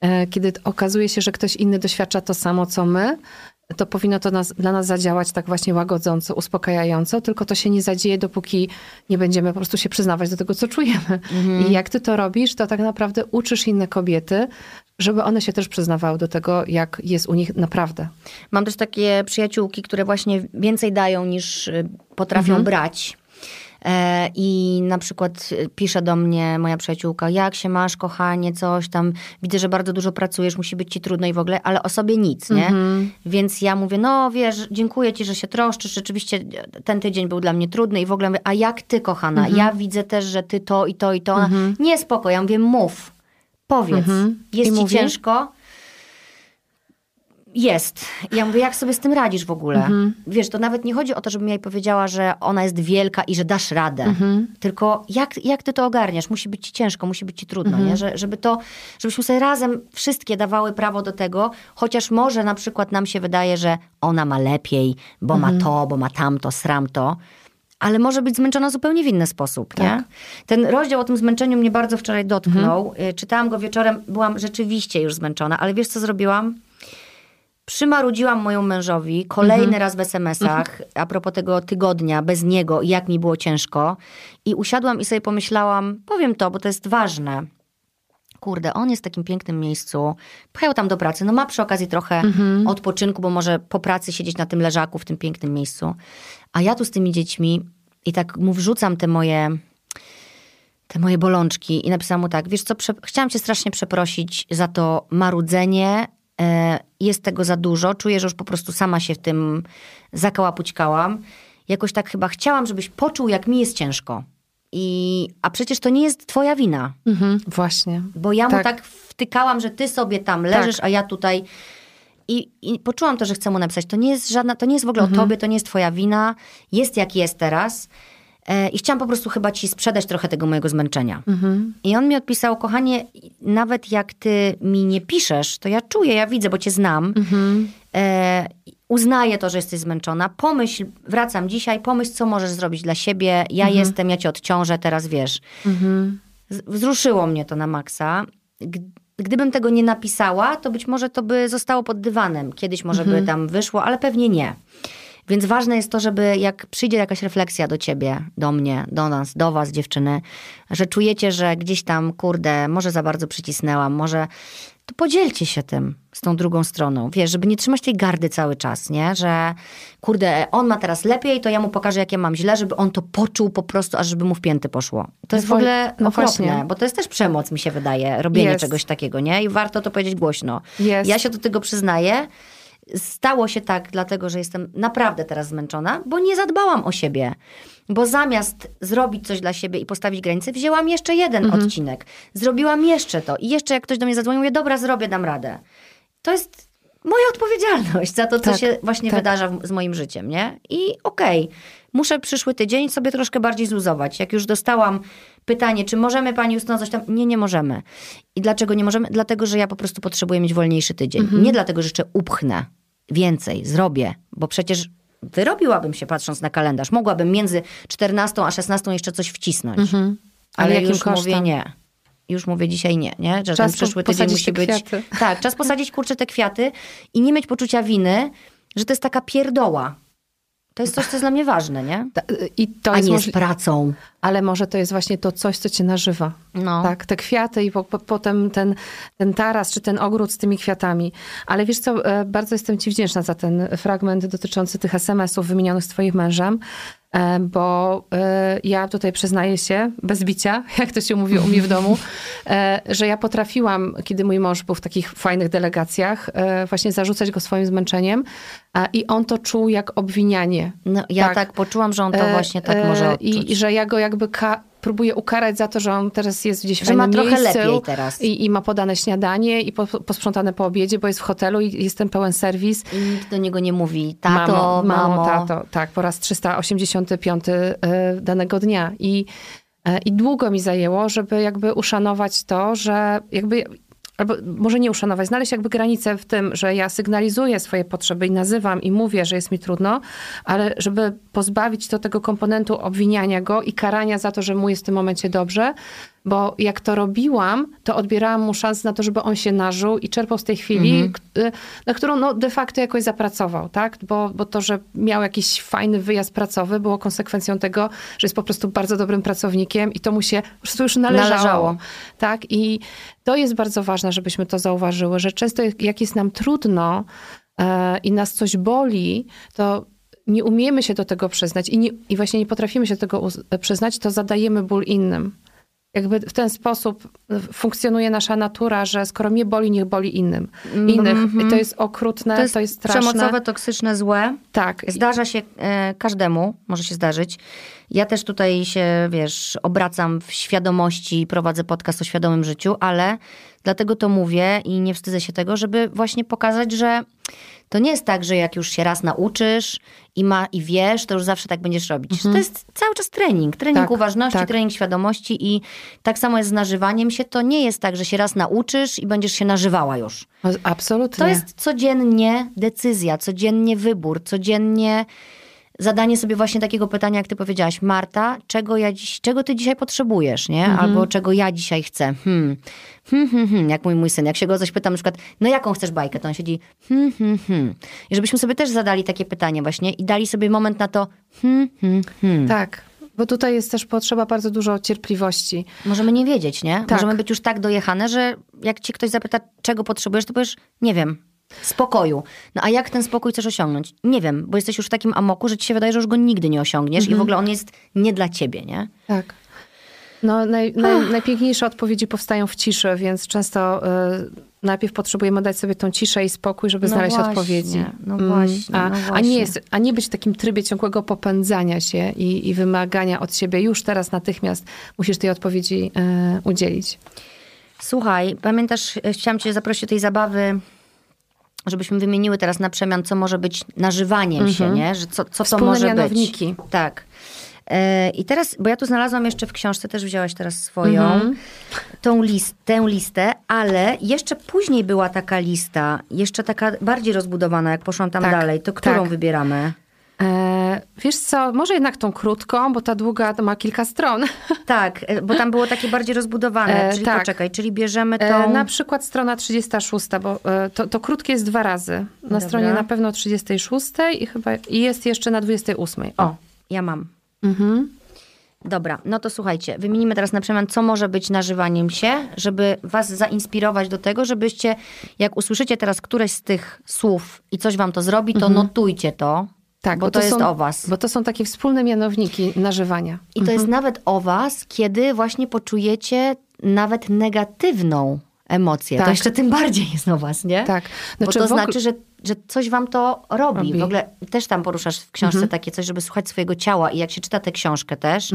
e, kiedy okazuje się, że ktoś inny doświadcza to samo, co my, to powinno to nas, dla nas zadziałać tak właśnie łagodząco, uspokajająco, tylko to się nie zadzieje, dopóki nie będziemy po prostu się przyznawać do tego, co czujemy. I jak ty to robisz, to tak naprawdę uczysz inne kobiety, żeby one się też przyznawały do tego, jak jest u nich naprawdę. Mam też takie przyjaciółki, które właśnie więcej dają niż y, potrafią brać. E, I na przykład y, pisze do mnie moja przyjaciółka, jak się masz, kochanie, coś tam. Widzę, że bardzo dużo pracujesz, musi być ci trudno i w ogóle, ale o sobie nic, nie? Więc ja mówię, no wiesz, dziękuję ci, że się troszczysz. Rzeczywiście ten tydzień był dla mnie trudny i w ogóle mówię, a jak ty, kochana? Ja widzę też, że ty to i to i to. Ona, Nie, spoko. Ja mówię, mów, powiedz. Jest I ci mówi? ciężko? Jest. I ja mówię, jak sobie z tym radzisz w ogóle? Mhm. Wiesz, to nawet nie chodzi o to, żebym jej powiedziała, że ona jest wielka i że dasz radę. Mhm. Tylko jak, jak ty to ogarniasz? Musi być ci ciężko, musi być ci trudno, Mhm. nie? Że, żeby to, żebyśmy sobie razem wszystkie dawały prawo do tego, chociaż może na przykład nam się wydaje, że ona ma lepiej, bo Mhm. ma to, bo ma tamto, sram to. Ale może być zmęczona zupełnie w inny sposób, Tak. nie? Ten rozdział o tym zmęczeniu mnie bardzo wczoraj dotknął. Mhm. Y, Czytałam go wieczorem, byłam rzeczywiście już zmęczona, ale wiesz co zrobiłam? Przymarudziłam moją mężowi kolejny Mhm. raz w SMS-ach a propos tego tygodnia bez niego i jak mi było ciężko. I usiadłam i sobie pomyślałam, powiem to, bo to jest ważne. Kurde, on jest w takim pięknym miejscu. Pchał tam do pracy. No ma przy okazji trochę Mhm. odpoczynku, bo może po pracy siedzieć na tym leżaku w tym pięknym miejscu. A ja tu z tymi dziećmi i tak mu wrzucam te moje te moje bolączki i napisałam mu tak, wiesz co, prze- chciałam cię strasznie przeprosić za to marudzenie, e, jest tego za dużo, czuję, że już po prostu sama się w tym zakałapućkałam. Jakoś tak chyba chciałam, żebyś poczuł, jak mi jest ciężko. I, a przecież to nie jest twoja wina, Mhm, właśnie. bo ja mu Tak. tak wtykałam, że ty sobie tam leżysz, a ja tutaj... I, I poczułam to, że chcę mu napisać. To nie jest żadna, to nie jest w ogóle o tobie, to nie jest twoja wina. Jest jak jest teraz. E, I chciałam po prostu chyba ci sprzedać trochę tego mojego zmęczenia. I on mi odpisał, kochanie, nawet jak ty mi nie piszesz, to ja czuję, ja widzę, bo cię znam. E, uznaję to, że jesteś zmęczona. Pomyśl, wracam dzisiaj, pomyśl, co możesz zrobić dla siebie. Ja jestem, ja cię odciążę, teraz wiesz. Z- Wzruszyło mnie to na maksa. Gdybym tego nie napisała, to być może to by zostało pod dywanem. Kiedyś może by tam wyszło, ale pewnie nie. Więc ważne jest to, żeby jak przyjdzie jakaś refleksja do ciebie, do mnie, do nas, do was, dziewczyny, że czujecie, że gdzieś tam, kurde, może za bardzo przycisnęłam, może to podzielcie się tym z tą drugą stroną. Wiesz, żeby nie trzymać tej gardy cały czas, nie? Że kurde, on ma teraz lepiej, to ja mu pokażę, jak ja mam źle, żeby on to poczuł po prostu, aż żeby mu w pięty poszło. To jest w ogóle no okropne, właśnie. bo to jest też przemoc, mi się wydaje, robienie Jest. czegoś takiego, nie? I warto to powiedzieć głośno. Jest. Ja się do tego przyznaję. Stało się tak, dlatego że jestem naprawdę teraz zmęczona, bo nie zadbałam o siebie. Bo zamiast zrobić coś dla siebie i postawić granice, wzięłam jeszcze jeden Mhm. odcinek. Zrobiłam jeszcze to. I jeszcze jak ktoś do mnie zadzwonił, mówię, dobra, zrobię, dam radę. To jest moja odpowiedzialność za to, co Tak, się właśnie tak. wydarza w, z moim życiem, nie? I okej, muszę przyszły tydzień sobie troszkę bardziej zluzować. Jak już dostałam pytanie, czy możemy pani Justyno coś tam? Nie, nie możemy. I dlaczego nie możemy? Dlatego, że ja po prostu potrzebuję mieć wolniejszy tydzień. Mhm. Nie dlatego, że jeszcze upchnę więcej, zrobię, bo przecież wyrobiłabym się patrząc na kalendarz. Mogłabym między 14 a 16 jeszcze coś wcisnąć. Mhm. Ale Ale już mówię kosztem? nie. Już mówię dzisiaj nie, nie? Że Czas przyszły tydzień musi być. kwiaty. Tak, czas posadzić kurczę te kwiaty i nie mieć poczucia winy, że to jest taka pierdoła. To jest coś, co jest dla mnie ważne, nie? Ta- I to A jest nie możli- z pracą. Ale może to jest właśnie to coś, co cię nażywa. No. Tak, te kwiaty i po, po, potem ten, ten taras czy ten ogród z tymi kwiatami. Ale wiesz co, e, bardzo jestem ci wdzięczna za ten fragment dotyczący tych SMS-ów wymienionych z twoim mężem, bo e, ja tutaj przyznaję się, bez bicia, jak to się mówi u mnie w domu, e, że ja potrafiłam, kiedy mój mąż był w takich fajnych delegacjach, e, właśnie zarzucać go swoim zmęczeniem a- i on to czuł jak obwinianie. No, ja tak. Tak. poczułam, że on to E, właśnie tak e, może odczuć. I, I że ja go jakby próbuję ukarać za to, że on teraz jest gdzieś w Że ma trochę miejscu lepiej teraz. I, I ma podane śniadanie i po, posprzątane po obiedzie, bo jest w hotelu i jest ten pełen serwis. I nikt do niego nie mówi, tato, mamo, mamo. mamo, tato. Tak, po raz 385 e, danego dnia. I, e, I długo mi zajęło, żeby jakby uszanować to, że jakby... Albo może nie uszanować, znaleźć jakby granicę w tym, że ja sygnalizuję swoje potrzeby i nazywam i mówię, że jest mi trudno, ale żeby pozbawić to tego komponentu obwiniania go i karania za to, że mu jest w tym momencie dobrze, bo jak to robiłam, to odbierałam mu szansę na to, żeby on się nażył i czerpał z tej chwili, k- y, na którą no, de facto jakoś zapracował, tak? Bo, bo to, że miał jakiś fajny wyjazd pracowy, było konsekwencją tego, że jest po prostu bardzo dobrym pracownikiem i to mu się po prostu już należało. Należało. Tak? I to jest bardzo ważne, żebyśmy to zauważyły, że często jak- jest nam trudno e, i nas coś boli, to nie umiemy się do tego przyznać i, nie, i właśnie nie potrafimy się do tego przyznać, to zadajemy ból innym. Jakby w ten sposób funkcjonuje nasza natura, że skoro mnie boli, niech boli innym. Innych. I to jest okrutne, To jest, to jest straszne. przemocowe, toksyczne, złe. Tak. Zdarza się e, każdemu, może się zdarzyć. Ja też tutaj się, wiesz, obracam w świadomości, prowadzę podcast o świadomym życiu, ale dlatego to mówię i nie wstydzę się tego, żeby właśnie pokazać, że to nie jest tak, że jak już się raz nauczysz i ma i wiesz, to już zawsze tak będziesz robić. To jest cały czas trening. Trening Tak, uważności, tak. trening świadomości i tak samo jest z nażywaniem się. To nie jest tak, że się raz nauczysz i będziesz się nażywała już. No, Absolutnie. To jest codziennie decyzja, codziennie wybór, codziennie zadanie sobie właśnie takiego pytania, jak ty powiedziałaś, Marta, czego, ja dziś, czego ty dzisiaj potrzebujesz, nie? Mhm. Albo czego ja dzisiaj chcę. Hmm. Hmm, hmm, hmm. Jak mój, mój syn, jak się go coś pytam, na przykład, no jaką chcesz bajkę, to on siedzi hmm, hmm, hmm. I żebyśmy sobie też zadali takie pytanie właśnie i dali sobie moment na to hmm, hmm, hmm. Tak. Bo tutaj jest też potrzeba bardzo dużo cierpliwości. Możemy nie wiedzieć, nie? Tak. Możemy być już tak dojechane, że jak ci ktoś zapyta, czego potrzebujesz, to powiesz, nie wiem, spokoju. No a jak ten spokój chcesz osiągnąć? Nie wiem, bo jesteś już w takim amoku, że ci się wydaje, że już go nigdy nie osiągniesz Mhm. i w ogóle on jest nie dla ciebie, nie? Tak. No, naj, naj, najpiękniejsze odpowiedzi powstają w ciszy, więc często y, najpierw potrzebujemy dać sobie tą ciszę i spokój, żeby No znaleźć właśnie, odpowiedzi. no Mm, właśnie, a, no a, właśnie. nie jest, a nie być w takim trybie ciągłego popędzania się i, i wymagania od siebie już teraz natychmiast musisz tej odpowiedzi y, udzielić. Słuchaj, pamiętasz, e, chciałam cię zaprosić do tej zabawy, żebyśmy wymieniły teraz na przemian, co może być nażywaniem się, nie? Że co, co to Wspólne może mianowniki. być. Tak. E, I teraz, bo ja tu znalazłam jeszcze w książce, też wzięłaś teraz swoją, tą list, tę listę, ale jeszcze później była taka lista, jeszcze taka bardziej rozbudowana, jak poszłam tam Tak, dalej. To którą tak. wybieramy? E, wiesz co, może jednak tą krótką, bo ta długa to ma kilka stron. Tak, e, bo tam było takie bardziej rozbudowane, E, czyli tak. poczekaj, czyli bierzemy tą... Na przykład strona 36, bo to, to krótkie jest dwa razy. Na Dobra. stronie na pewno 36 i chyba i jest jeszcze na 28. O, ja mam. Mhm. Dobra, no to słuchajcie, wymienimy teraz na przemian, co może być nażywaniem się, żeby was zainspirować do tego, żebyście, jak usłyszycie teraz któreś z tych słów i coś wam to zrobi, to notujcie to, Tak, bo, to, jest są, o was. Bo to są takie wspólne mianowniki nażywania. I to jest nawet o was, kiedy właśnie poczujecie nawet negatywną emocję. To Tak. jeszcze tym bardziej jest o was, nie? Tak. Bo Znaczy to w ogóle- znaczy, że, że coś wam to robi. Robi. W ogóle też tam poruszasz w książce takie coś, żeby słuchać swojego ciała i jak się czyta tę książkę też,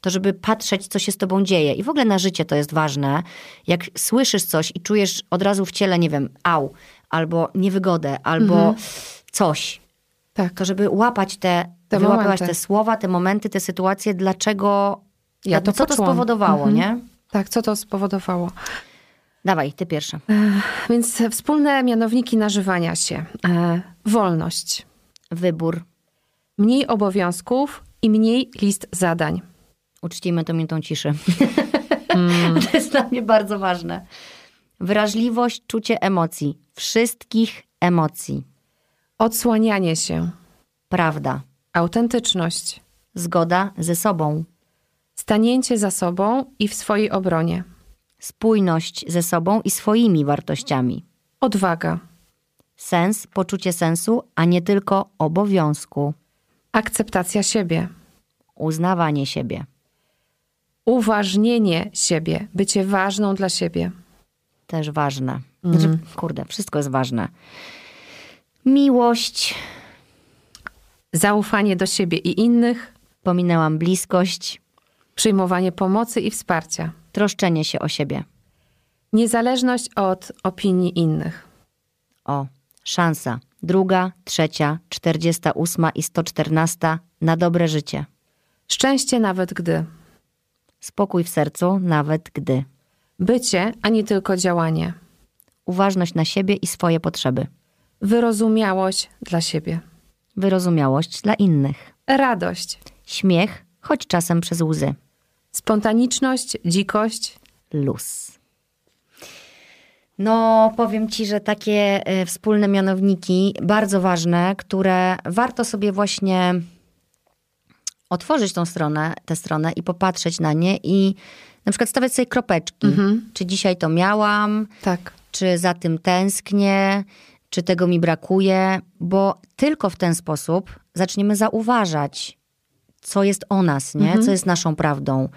to żeby patrzeć, co się z tobą dzieje. I w ogóle na życie to jest ważne. Jak słyszysz coś i czujesz od razu w ciele, nie wiem, au, albo niewygodę, albo coś. Tak. To żeby łapać te, Te wyłapywać momenty. te słowa, te momenty, te sytuacje, dlaczego, Ja to co to poczułam. spowodowało, Mhm. nie? Tak, co to spowodowało? Dawaj, ty pierwsza. Więc wspólne mianowniki nażywania się. E, wolność. Wybór. Mniej obowiązków i mniej list zadań. Uczcijmy to minutą ciszy. Mm. to jest dla mnie bardzo ważne. Wrażliwość, czucie emocji. Wszystkich emocji. Odsłanianie się. Prawda. Autentyczność. Zgoda ze sobą. Stanięcie za sobą i w swojej obronie. Spójność ze sobą i swoimi wartościami. Odwaga. Sens, poczucie sensu, a nie tylko obowiązku. Akceptacja siebie. Uznawanie siebie. Uważnienie siebie. Bycie ważną dla siebie. Też ważne. Znaczy, kurde, wszystko jest ważne. Miłość. Zaufanie do siebie i innych. Pominęłam bliskość. Przyjmowanie pomocy i wsparcia. Troszczenie się o siebie. Niezależność od opinii innych. O, szansa. Druga, trzecia, czterdziesta ósma i sto czternasta na dobre życie. Szczęście nawet gdy. Spokój w sercu, nawet gdy. Bycie, a nie tylko działanie. Uważność na siebie i swoje potrzeby. Wyrozumiałość dla siebie. Wyrozumiałość dla innych. Radość. Śmiech, choć czasem przez łzy. Spontaniczność, dzikość. Luz. No, powiem ci, że takie e, wspólne mianowniki, bardzo ważne, które warto sobie właśnie otworzyć tą stronę, tę stronę i popatrzeć na nie i na przykład stawiać sobie kropeczki. Czy dzisiaj to miałam, Tak. czy za tym tęsknię, czy tego mi brakuje, bo tylko w ten sposób zaczniemy zauważać, co jest o nas, nie? co jest naszą prawdą.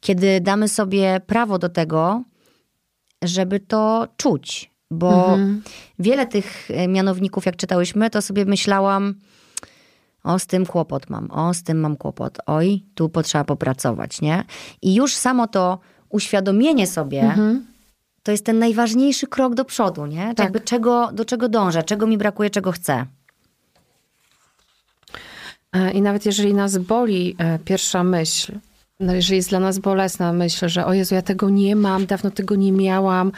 Kiedy damy sobie prawo do tego, żeby to czuć, bo wiele tych e, mianowników, jak czytałyśmy, to sobie myślałam, o, z tym kłopot mam, o, z tym mam kłopot, oj, tu potrzeba popracować, nie? I już samo to uświadomienie sobie, to jest ten najważniejszy krok do przodu, nie? Tak. Jakby czego, do czego dążę, czego mi brakuje, czego chcę. E, I nawet jeżeli nas boli e, pierwsza myśl, no jeżeli jest dla nas bolesna myśl, że o Jezu, ja tego nie mam, dawno tego nie miałam,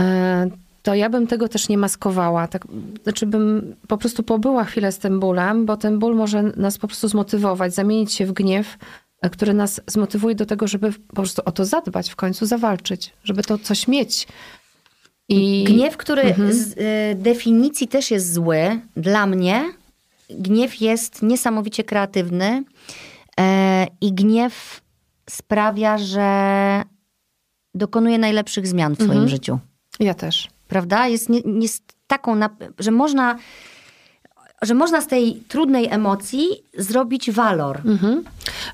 e, to ja bym tego też nie maskowała. Tak, znaczy bym po prostu pobyła chwilę z tym bólem, bo ten ból może nas po prostu zmotywować, zamienić się w gniew, który nas zmotywuje do tego, żeby po prostu o to zadbać, w końcu zawalczyć, żeby to coś mieć. I Gniew, który Mhm. z y, definicji też jest zły, dla mnie gniew jest niesamowicie kreatywny e, i gniew sprawia, że dokonuje najlepszych zmian w Mhm. swoim życiu. ja też. Prawda? Jest, jest taką, że można, że można z tej trudnej emocji zrobić walor. Mhm.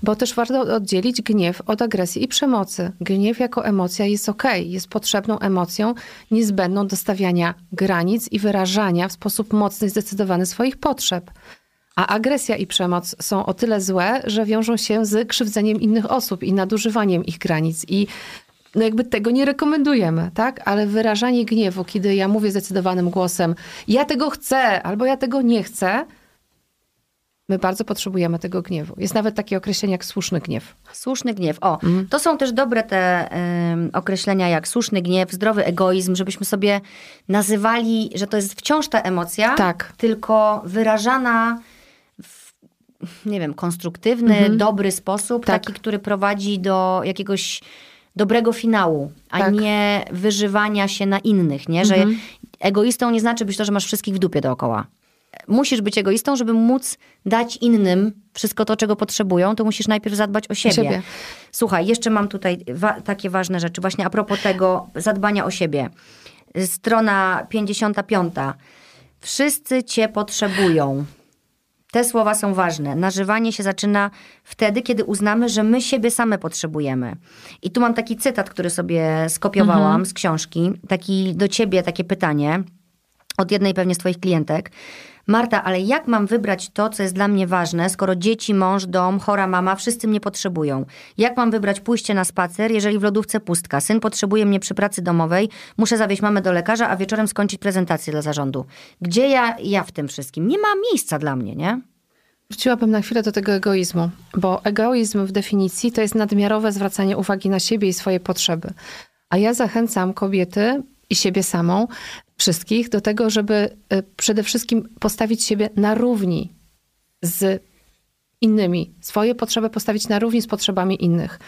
Bo też warto oddzielić gniew od agresji i przemocy. Gniew jako emocja jest ok, jest potrzebną emocją, niezbędną do stawiania granic i wyrażania w sposób mocny i zdecydowany swoich potrzeb. A agresja i przemoc są o tyle złe, że wiążą się z krzywdzeniem innych osób i nadużywaniem ich granic. I no jakby tego nie rekomendujemy, tak? Ale wyrażanie gniewu, kiedy ja mówię zdecydowanym głosem, ja tego chcę albo ja tego nie chcę, My bardzo potrzebujemy tego gniewu. Jest nawet takie określenie jak słuszny gniew. Słuszny gniew. O, Mhm. to są też dobre te ym, określenia jak słuszny gniew, zdrowy egoizm, żebyśmy sobie nazywali, że to jest wciąż ta emocja, Tak. tylko wyrażana w, nie wiem, konstruktywny, dobry sposób, Mhm. Tak. taki, który prowadzi do jakiegoś dobrego finału, a Tak. nie wyżywania się na innych, nie? Że Mhm. egoistą nie znaczy być to, że masz wszystkich w dupie dookoła. Musisz być egoistą, żeby móc dać innym wszystko to, czego potrzebują, to musisz najpierw zadbać o siebie. siebie. Słuchaj, jeszcze mam tutaj wa- takie ważne rzeczy, właśnie a propos tego zadbania o siebie. Strona 55. Wszyscy cię potrzebują. Te słowa są ważne. Nażywanie się zaczyna wtedy, kiedy uznamy, że my siebie same potrzebujemy. I tu mam taki cytat, który sobie skopiowałam z książki. Taki do ciebie takie pytanie od jednej pewnie z twoich klientek. Marta, ale jak mam wybrać to, co jest dla mnie ważne, skoro dzieci, mąż, dom, chora mama, wszyscy mnie potrzebują? Jak mam wybrać pójście na spacer, jeżeli w lodówce pustka? Syn potrzebuje mnie przy pracy domowej, muszę zawieźć mamę do lekarza, a wieczorem skończyć prezentację dla zarządu. Gdzie ja, ja w tym wszystkim? Nie ma miejsca dla mnie, nie? Wróciłabym na chwilę do tego egoizmu, bo egoizm w definicji to jest nadmiarowe zwracanie uwagi na siebie i swoje potrzeby. A ja zachęcam kobiety i siebie samą, wszystkich, do tego, żeby e, przede wszystkim postawić siebie na równi z innymi, swoje potrzeby postawić na równi z potrzebami innych.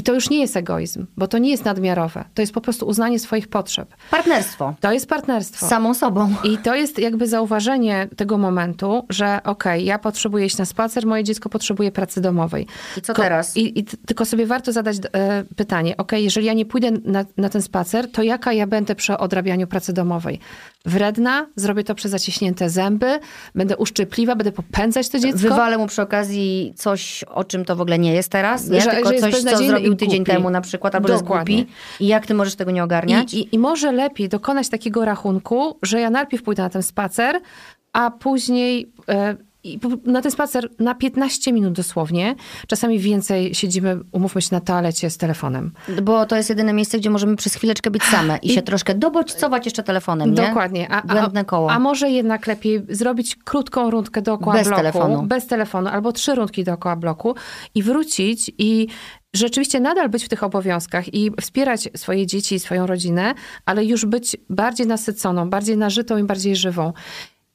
I to już nie jest egoizm, bo to nie jest nadmiarowe. To jest po prostu uznanie swoich potrzeb. Partnerstwo. To jest partnerstwo. Z samą sobą. I to jest jakby zauważenie tego momentu, że okej, okay, ja potrzebuję iść na spacer, moje dziecko potrzebuje pracy domowej. I co teraz? I, i tylko sobie warto zadać e, pytanie, okej, okay, jeżeli ja nie pójdę na, na ten spacer, to jaka ja będę przy odrabianiu pracy domowej? Wredna, zrobię to przez zaciśnięte zęby, będę uszczypliwa, będę popędzać to dziecko. Wywalę mu przy okazji coś, o czym to w ogóle nie jest teraz, nie? Że, Tylko że coś, co zrobił tydzień temu na przykład, albo Dokładnie. I jak ty możesz tego nie ogarniać? I, i, I może lepiej dokonać takiego rachunku, że ja najpierw pójdę na ten spacer, a później... E, i na ten spacer na 15 minut dosłownie. Czasami więcej siedzimy, umówmy się, na toalecie z telefonem. Bo to jest jedyne miejsce, gdzie możemy przez chwileczkę być same i, I się troszkę dobodźcować jeszcze telefonem, nie? Dokładnie. A, Błędne koło. A, a może jednak lepiej zrobić krótką rundkę dookoła bez bloku. Telefonu. Bez telefonu. Albo trzy rundki dookoła bloku i wrócić i rzeczywiście nadal być w tych obowiązkach i wspierać swoje dzieci i swoją rodzinę, ale już być bardziej nasyconą, bardziej nażytą i bardziej żywą.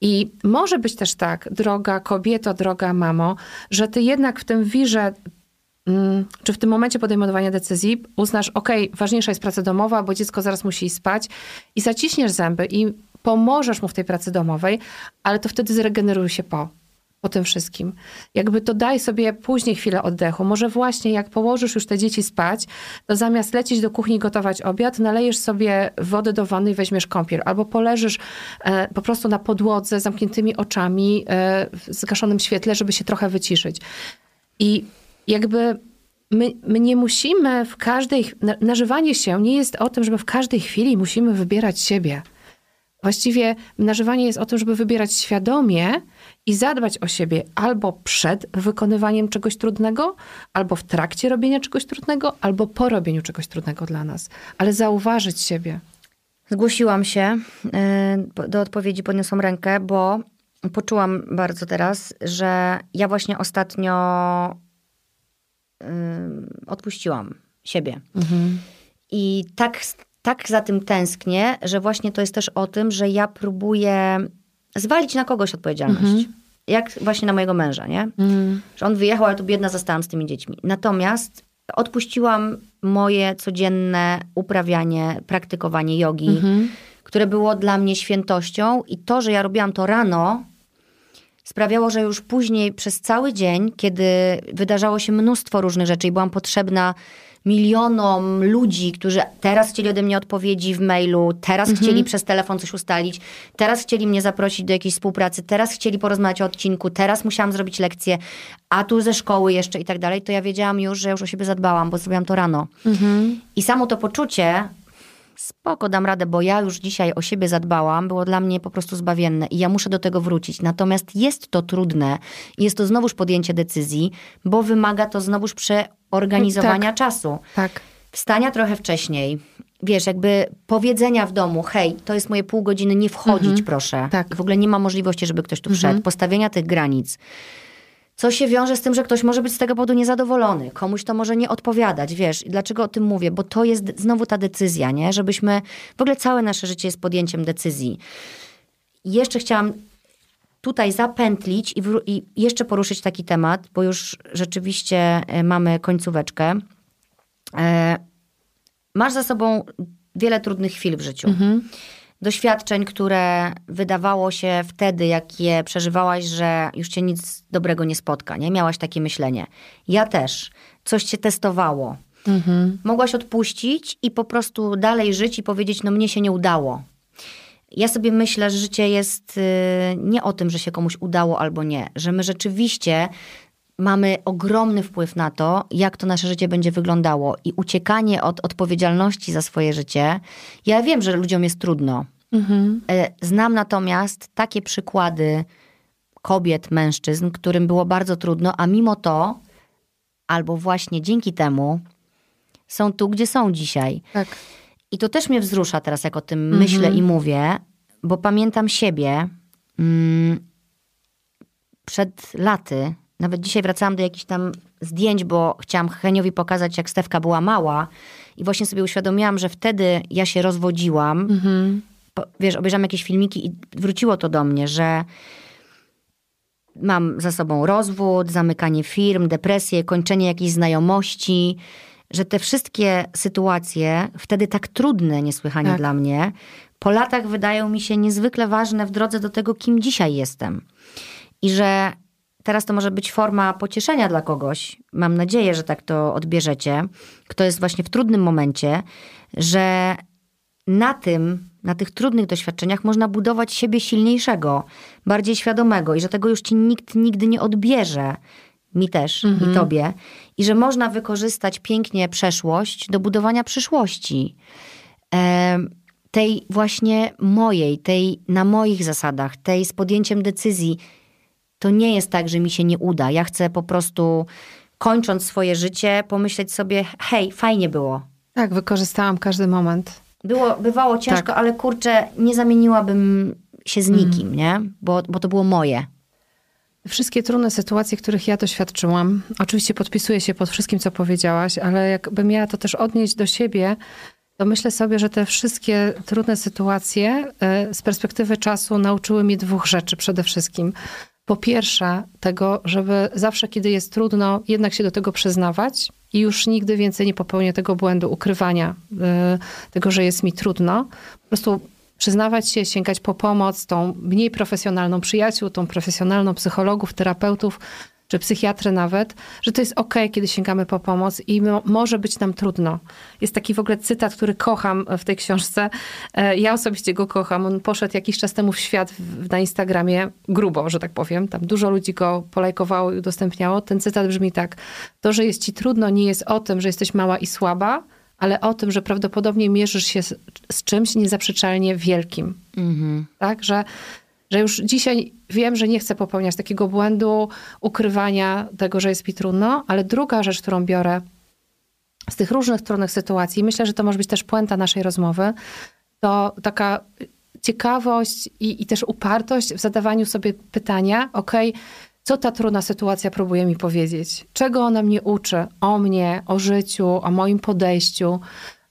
I może być też tak, droga kobieto, droga mamo, że ty jednak w tym wirze mm, czy w tym momencie podejmowania decyzji uznasz, ok, ważniejsza jest praca domowa, bo dziecko zaraz musi spać i zaciśniesz zęby i pomożesz mu w tej pracy domowej, ale to wtedy zregeneruj się po po tym wszystkim. Jakby to daj sobie później chwilę oddechu. Może właśnie jak położysz już te dzieci spać, to zamiast lecieć do kuchni gotować obiad, nalejesz sobie wody do wanny i weźmiesz kąpiel. Albo poleżysz e, po prostu na podłodze z zamkniętymi oczami, e, w zgaszonym świetle, żeby się trochę wyciszyć. I jakby my, my nie musimy w każdej... Nażywanie się nie jest o tym, że my w każdej chwili musimy wybierać siebie. Właściwie nażywanie jest o tym, żeby wybierać świadomie i zadbać o siebie albo przed wykonywaniem czegoś trudnego, albo w trakcie robienia czegoś trudnego, albo po robieniu czegoś trudnego dla nas. Ale zauważyć siebie. Zgłosiłam się y, do odpowiedzi, podniosłam rękę, bo poczułam bardzo teraz, że ja właśnie ostatnio y, odpuściłam siebie. Mhm. I tak tak za tym tęsknię, że właśnie to jest też o tym, że ja próbuję zwalić na kogoś odpowiedzialność. Mhm. Jak właśnie na mojego męża, nie? Mhm. Że on wyjechał, ale to biedna zostałam z tymi dziećmi. Natomiast odpuściłam moje codzienne uprawianie, praktykowanie jogi, mhm. które było dla mnie świętością i to, że ja robiłam to rano, sprawiało, że już później przez cały dzień, kiedy wydarzało się mnóstwo różnych rzeczy i byłam potrzebna milionom ludzi, którzy teraz chcieli ode mnie odpowiedzi w mailu, teraz mhm. chcieli przez telefon coś ustalić, teraz chcieli mnie zaprosić do jakiejś współpracy, teraz chcieli porozmawiać o odcinku, teraz musiałam zrobić lekcję, a tu ze szkoły jeszcze i tak dalej, to ja wiedziałam już, że już o siebie zadbałam, bo zrobiłam to rano. Mhm. I samo to poczucie, spoko, dam radę, bo ja już dzisiaj o siebie zadbałam, było dla mnie po prostu zbawienne i ja muszę do tego wrócić. Natomiast jest to trudne i jest to znowuż podjęcie decyzji, bo wymaga to znowuż przeorganizowania tak, czasu. Tak. Wstania trochę wcześniej. Wiesz, jakby powiedzenia w domu, hej, to jest moje pół godziny, nie wchodzić mhm, proszę. Tak. W ogóle nie ma możliwości, żeby ktoś tu mhm. wszedł. Postawienia tych granic co się wiąże z tym, że ktoś może być z tego powodu niezadowolony, komuś to może nie odpowiadać, wiesz. I dlaczego o tym mówię? Bo to jest znowu ta decyzja, nie? Żebyśmy, w ogóle całe nasze życie jest podjęciem decyzji. I jeszcze chciałam tutaj zapętlić i, i, jeszcze poruszyć taki temat, bo już rzeczywiście e, mamy końcóweczkę. E, masz za sobą wiele trudnych chwil w życiu. Mhm doświadczeń, które wydawało się wtedy, jak je przeżywałaś, że już cię nic dobrego nie spotka, nie? Miałaś takie myślenie. Ja też. Coś cię testowało. Mhm. Mogłaś odpuścić i po prostu dalej żyć i powiedzieć, no mnie się nie udało. Ja sobie myślę, że życie jest y, nie o tym, że się komuś udało albo nie, że my rzeczywiście mamy ogromny wpływ na to, jak to nasze życie będzie wyglądało. I uciekanie od odpowiedzialności za swoje życie. Ja wiem, że ludziom jest trudno. Mhm. E, znam natomiast takie przykłady kobiet, mężczyzn, którym było bardzo trudno, a mimo to, albo właśnie dzięki temu, są tu, gdzie są dzisiaj. Tak. I to też mnie wzrusza teraz, jak o tym myślę i mówię, bo pamiętam siebie mm, przed laty. Nawet dzisiaj wracałam do jakichś tam zdjęć, bo chciałam Heniowi pokazać, jak Stefka była mała. I właśnie sobie uświadomiłam, że wtedy ja się rozwodziłam. Po, wiesz, obejrzałam jakieś filmiki i wróciło to do mnie, że mam za sobą rozwód, zamykanie firm, depresję, kończenie jakiejś znajomości, że te wszystkie sytuacje, wtedy tak trudne niesłychanie Tak. dla mnie, po latach wydają mi się niezwykle ważne w drodze do tego, kim dzisiaj jestem. I że teraz to może być forma pocieszenia dla kogoś. Mam nadzieję, że tak to odbierzecie, kto jest właśnie w trudnym momencie, że na tym, na tych trudnych doświadczeniach można budować siebie silniejszego, bardziej świadomego i że tego już ci nikt nigdy nie odbierze. Mi też i tobie. I że można wykorzystać pięknie przeszłość do budowania przyszłości. Em, tej właśnie mojej, tej na moich zasadach, tej z podjęciem decyzji. To nie jest tak, że mi się nie uda. Ja chcę po prostu, kończąc swoje życie, pomyśleć sobie: hej, fajnie było. Tak, wykorzystałam każdy moment. Było, bywało ciężko, Tak. ale kurczę, nie zamieniłabym się z nikim, nie? Bo, bo to było moje. Wszystkie trudne sytuacje, których ja doświadczyłam, oczywiście podpisuję się pod wszystkim, co powiedziałaś, ale jakbym miała to też odnieść do siebie, to myślę sobie, że te wszystkie trudne sytuacje e, z perspektywy czasu nauczyły mnie dwóch rzeczy przede wszystkim. Po pierwsze, tego, żeby zawsze, kiedy jest trudno, jednak się do tego przyznawać i już nigdy więcej nie popełnię tego błędu ukrywania e, tego, że jest mi trudno. Po prostu przyznawać się, sięgać po pomoc, tą mniej profesjonalną przyjaciół, tą profesjonalną psychologów, terapeutów, czy psychiatry nawet, że to jest okej, kiedy sięgamy po pomoc i mo- może być nam trudno. Jest taki w ogóle cytat, który kocham w tej książce. E, Ja osobiście go kocham. On poszedł jakiś czas temu w świat na Instagramie grubo, że tak powiem. Tam dużo ludzi go polajkowało i udostępniało. Ten cytat brzmi tak. To, że jest ci trudno, nie jest o tym, że jesteś mała i słaba, ale o tym, że prawdopodobnie mierzysz się z, czymś niezaprzeczalnie wielkim. Tak, że, że już dzisiaj wiem, że nie chcę popełniać takiego błędu ukrywania tego, że jest mi trudno, ale druga rzecz, którą biorę z tych różnych trudnych sytuacji, myślę, że to może być też puenta naszej rozmowy, to taka ciekawość i, i też upartość w zadawaniu sobie pytania, okej, co ta trudna sytuacja próbuje mi powiedzieć? Czego ona mnie uczy o mnie, o życiu, o moim podejściu?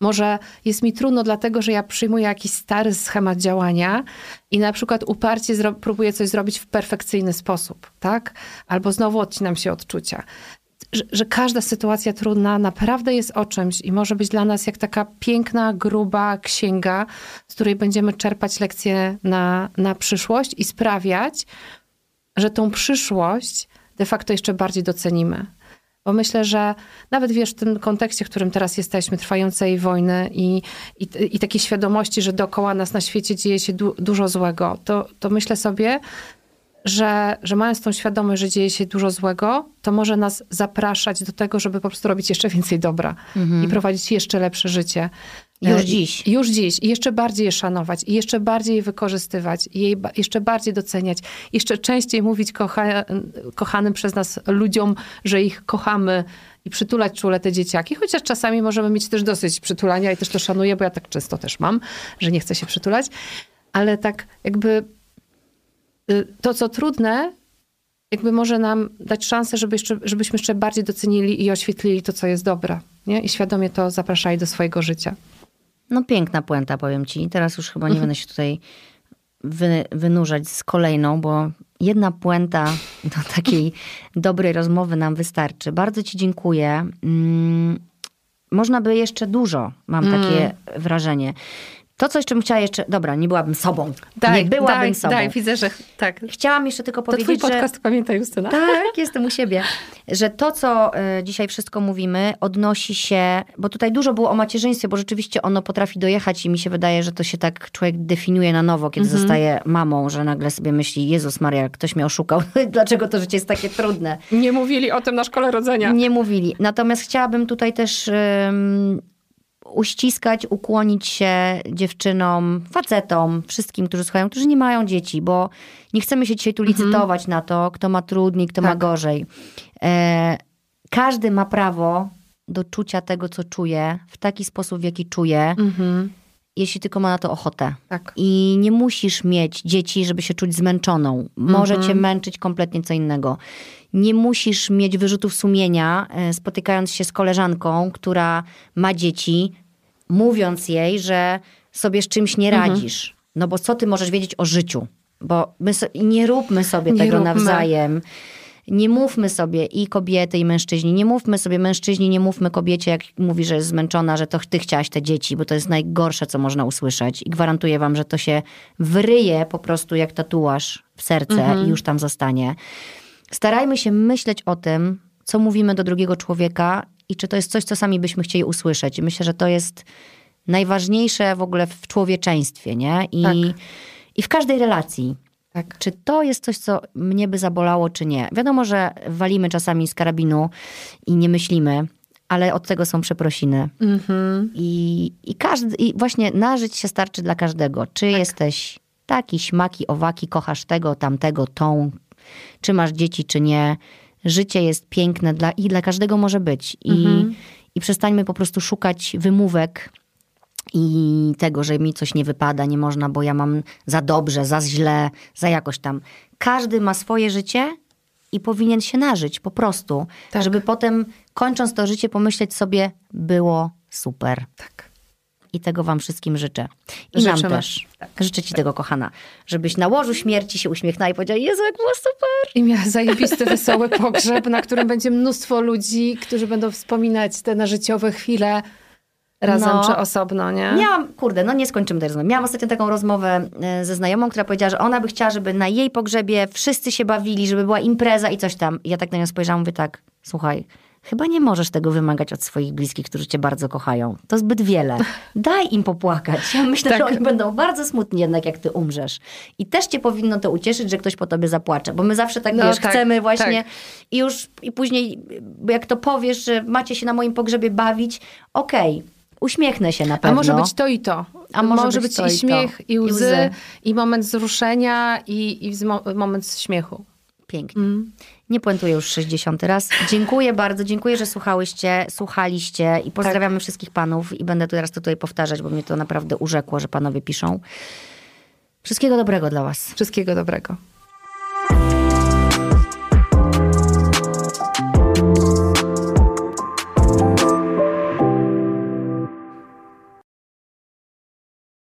Może jest mi trudno dlatego, że ja przyjmuję jakiś stary schemat działania i na przykład uparcie zro- próbuję coś zrobić w perfekcyjny sposób, tak? Albo znowu odcinam się odczucia. Że, że każda sytuacja trudna naprawdę jest o czymś i może być dla nas jak taka piękna, gruba księga, z której będziemy czerpać lekcje na, na przyszłość i sprawiać, że tą przyszłość de facto jeszcze bardziej docenimy. Bo myślę, że nawet wiesz, w tym kontekście, w którym teraz jesteśmy, trwającej wojny i, i, i takiej świadomości, że dookoła nas na świecie dzieje się du, dużo złego, to, to myślę sobie, że, że mając tą świadomość, że dzieje się dużo złego, to może nas zapraszać do tego, żeby po prostu robić jeszcze więcej dobra i prowadzić jeszcze lepsze życie. Już E, dziś. Już dziś. I jeszcze bardziej je szanować, i jeszcze bardziej je wykorzystywać, i jej ba- jeszcze bardziej doceniać, jeszcze częściej mówić kocha, kochanym przez nas ludziom, że ich kochamy i przytulać czule te dzieciaki, chociaż czasami możemy mieć też dosyć przytulania i też to szanuję, bo ja tak często też mam, że nie chcę się przytulać, ale tak jakby y, to, co trudne, jakby może nam dać szansę, żeby jeszcze, żebyśmy jeszcze bardziej docenili i oświetlili to, co jest dobre. Nie? I świadomie to zapraszali do swojego życia. No piękna puenta, powiem ci. Teraz już chyba nie będę się tutaj wy, wynurzać z kolejną, bo jedna puenta do takiej dobrej rozmowy nam wystarczy. Bardzo ci dziękuję. Mm, można by jeszcze dużo, mam takie wrażenie. To, co jeszcze bym chciała jeszcze... Dobra, nie byłabym sobą. nie byłabym daj, sobą. Daj, widzę, że tak. Chciałam jeszcze tylko To powiedzieć, twój że... podcast, pamiętaj Justyna. Tak, jestem u siebie. Że to, co y, dzisiaj wszystko mówimy, odnosi się, bo tutaj dużo było o macierzyństwie, bo rzeczywiście ono potrafi dojechać i mi się wydaje, że to się tak człowiek definiuje na nowo, kiedy zostaje mamą, że nagle sobie myśli, Jezus Maria, ktoś mnie oszukał, dlaczego to życie jest takie trudne. Nie mówili o tym na szkole rodzenia. Nie mówili. Natomiast chciałabym tutaj też uściskać, ukłonić się dziewczynom, facetom, wszystkim, którzy słuchają, którzy nie mają dzieci, bo nie chcemy się dzisiaj tu licytować na to, kto ma trudniej, kto ma Tak. gorzej. E, każdy ma prawo do czucia tego, co czuje, w taki sposób, w jaki czuje, jeśli tylko ma na to ochotę. Tak. I nie musisz mieć dzieci, żeby się czuć zmęczoną. Może cię męczyć kompletnie co innego. Nie musisz mieć wyrzutów sumienia, e, spotykając się z koleżanką, która ma dzieci, mówiąc jej, że sobie z czymś nie radzisz. No bo co ty możesz wiedzieć o życiu? Bo my so, nie róbmy sobie Nie tego róbmy. nawzajem. Nie mówmy sobie i kobiety, i mężczyźni. Nie mówmy sobie mężczyźni, nie mówmy kobiecie, jak mówi, że jest zmęczona, że to ty chciałaś te dzieci, bo to jest najgorsze, co można usłyszeć. I gwarantuję wam, że to się wryje po prostu jak tatuaż w serce i już tam zostanie. Starajmy się myśleć o tym, co mówimy do drugiego człowieka i czy to jest coś, co sami byśmy chcieli usłyszeć. Myślę, że to jest najważniejsze w ogóle w człowieczeństwie, nie? I, Tak. i w każdej relacji. Tak. Czy to jest coś, co mnie by zabolało, czy nie? Wiadomo, że walimy czasami z karabinu i nie myślimy, ale od tego są przeprosiny. I, i, każdy, I właśnie nażyć się starczy dla każdego. Czy jesteś taki, śmaki, owaki, kochasz tego, tamtego, tą, czy masz dzieci, czy nie. Życie jest piękne dla, i dla każdego może być. I, I przestańmy po prostu szukać wymówek i tego, że mi coś nie wypada, nie można, bo ja mam za dobrze, za źle, za jakoś tam. Każdy ma swoje życie i powinien się nażyć po prostu, Tak. żeby potem kończąc to życie pomyśleć sobie, było super. Tak. I tego wam wszystkim życzę. I nam Życzymy. też. Życzę ci tego, kochana. Żebyś na łożu śmierci się uśmiechnęła i powiedziała, Jezu, jak było super. I miała zajebisty, wesoły pogrzeb, na którym będzie mnóstwo ludzi, którzy będą wspominać te na życiowe chwile razem No. czy osobno, nie? Miałam, kurde, no nie skończymy tej rozmowy. Miałam ostatnio taką rozmowę e, ze znajomą, która powiedziała, że ona by chciała, żeby na jej pogrzebie wszyscy się bawili, żeby była impreza i coś tam. I ja tak na nią spojrzałam, mówię tak, słuchaj, chyba nie możesz tego wymagać od swoich bliskich, którzy cię bardzo kochają. To zbyt wiele. Daj im popłakać. Ja myślę, Tak. że oni będą bardzo smutni jednak, jak ty umrzesz. I też cię powinno to ucieszyć, że ktoś po tobie zapłacze. Bo my zawsze tak, No wiesz, tak, chcemy właśnie tak. i już i później, jak to powiesz, że macie się na moim pogrzebie bawić, okej, uśmiechnę się na A pewno. może być to i to. A może być to i i śmiech, i I łzy, łzy. i moment wzruszenia, i, i moment śmiechu. Pięknie. Nie puentuję już 60 raz. Dziękuję bardzo, dziękuję, że słuchałyście, słuchaliście i pozdrawiamy wszystkich panów i będę teraz to tutaj powtarzać, bo mnie to naprawdę urzekło, że panowie piszą. Wszystkiego dobrego dla was. Wszystkiego dobrego.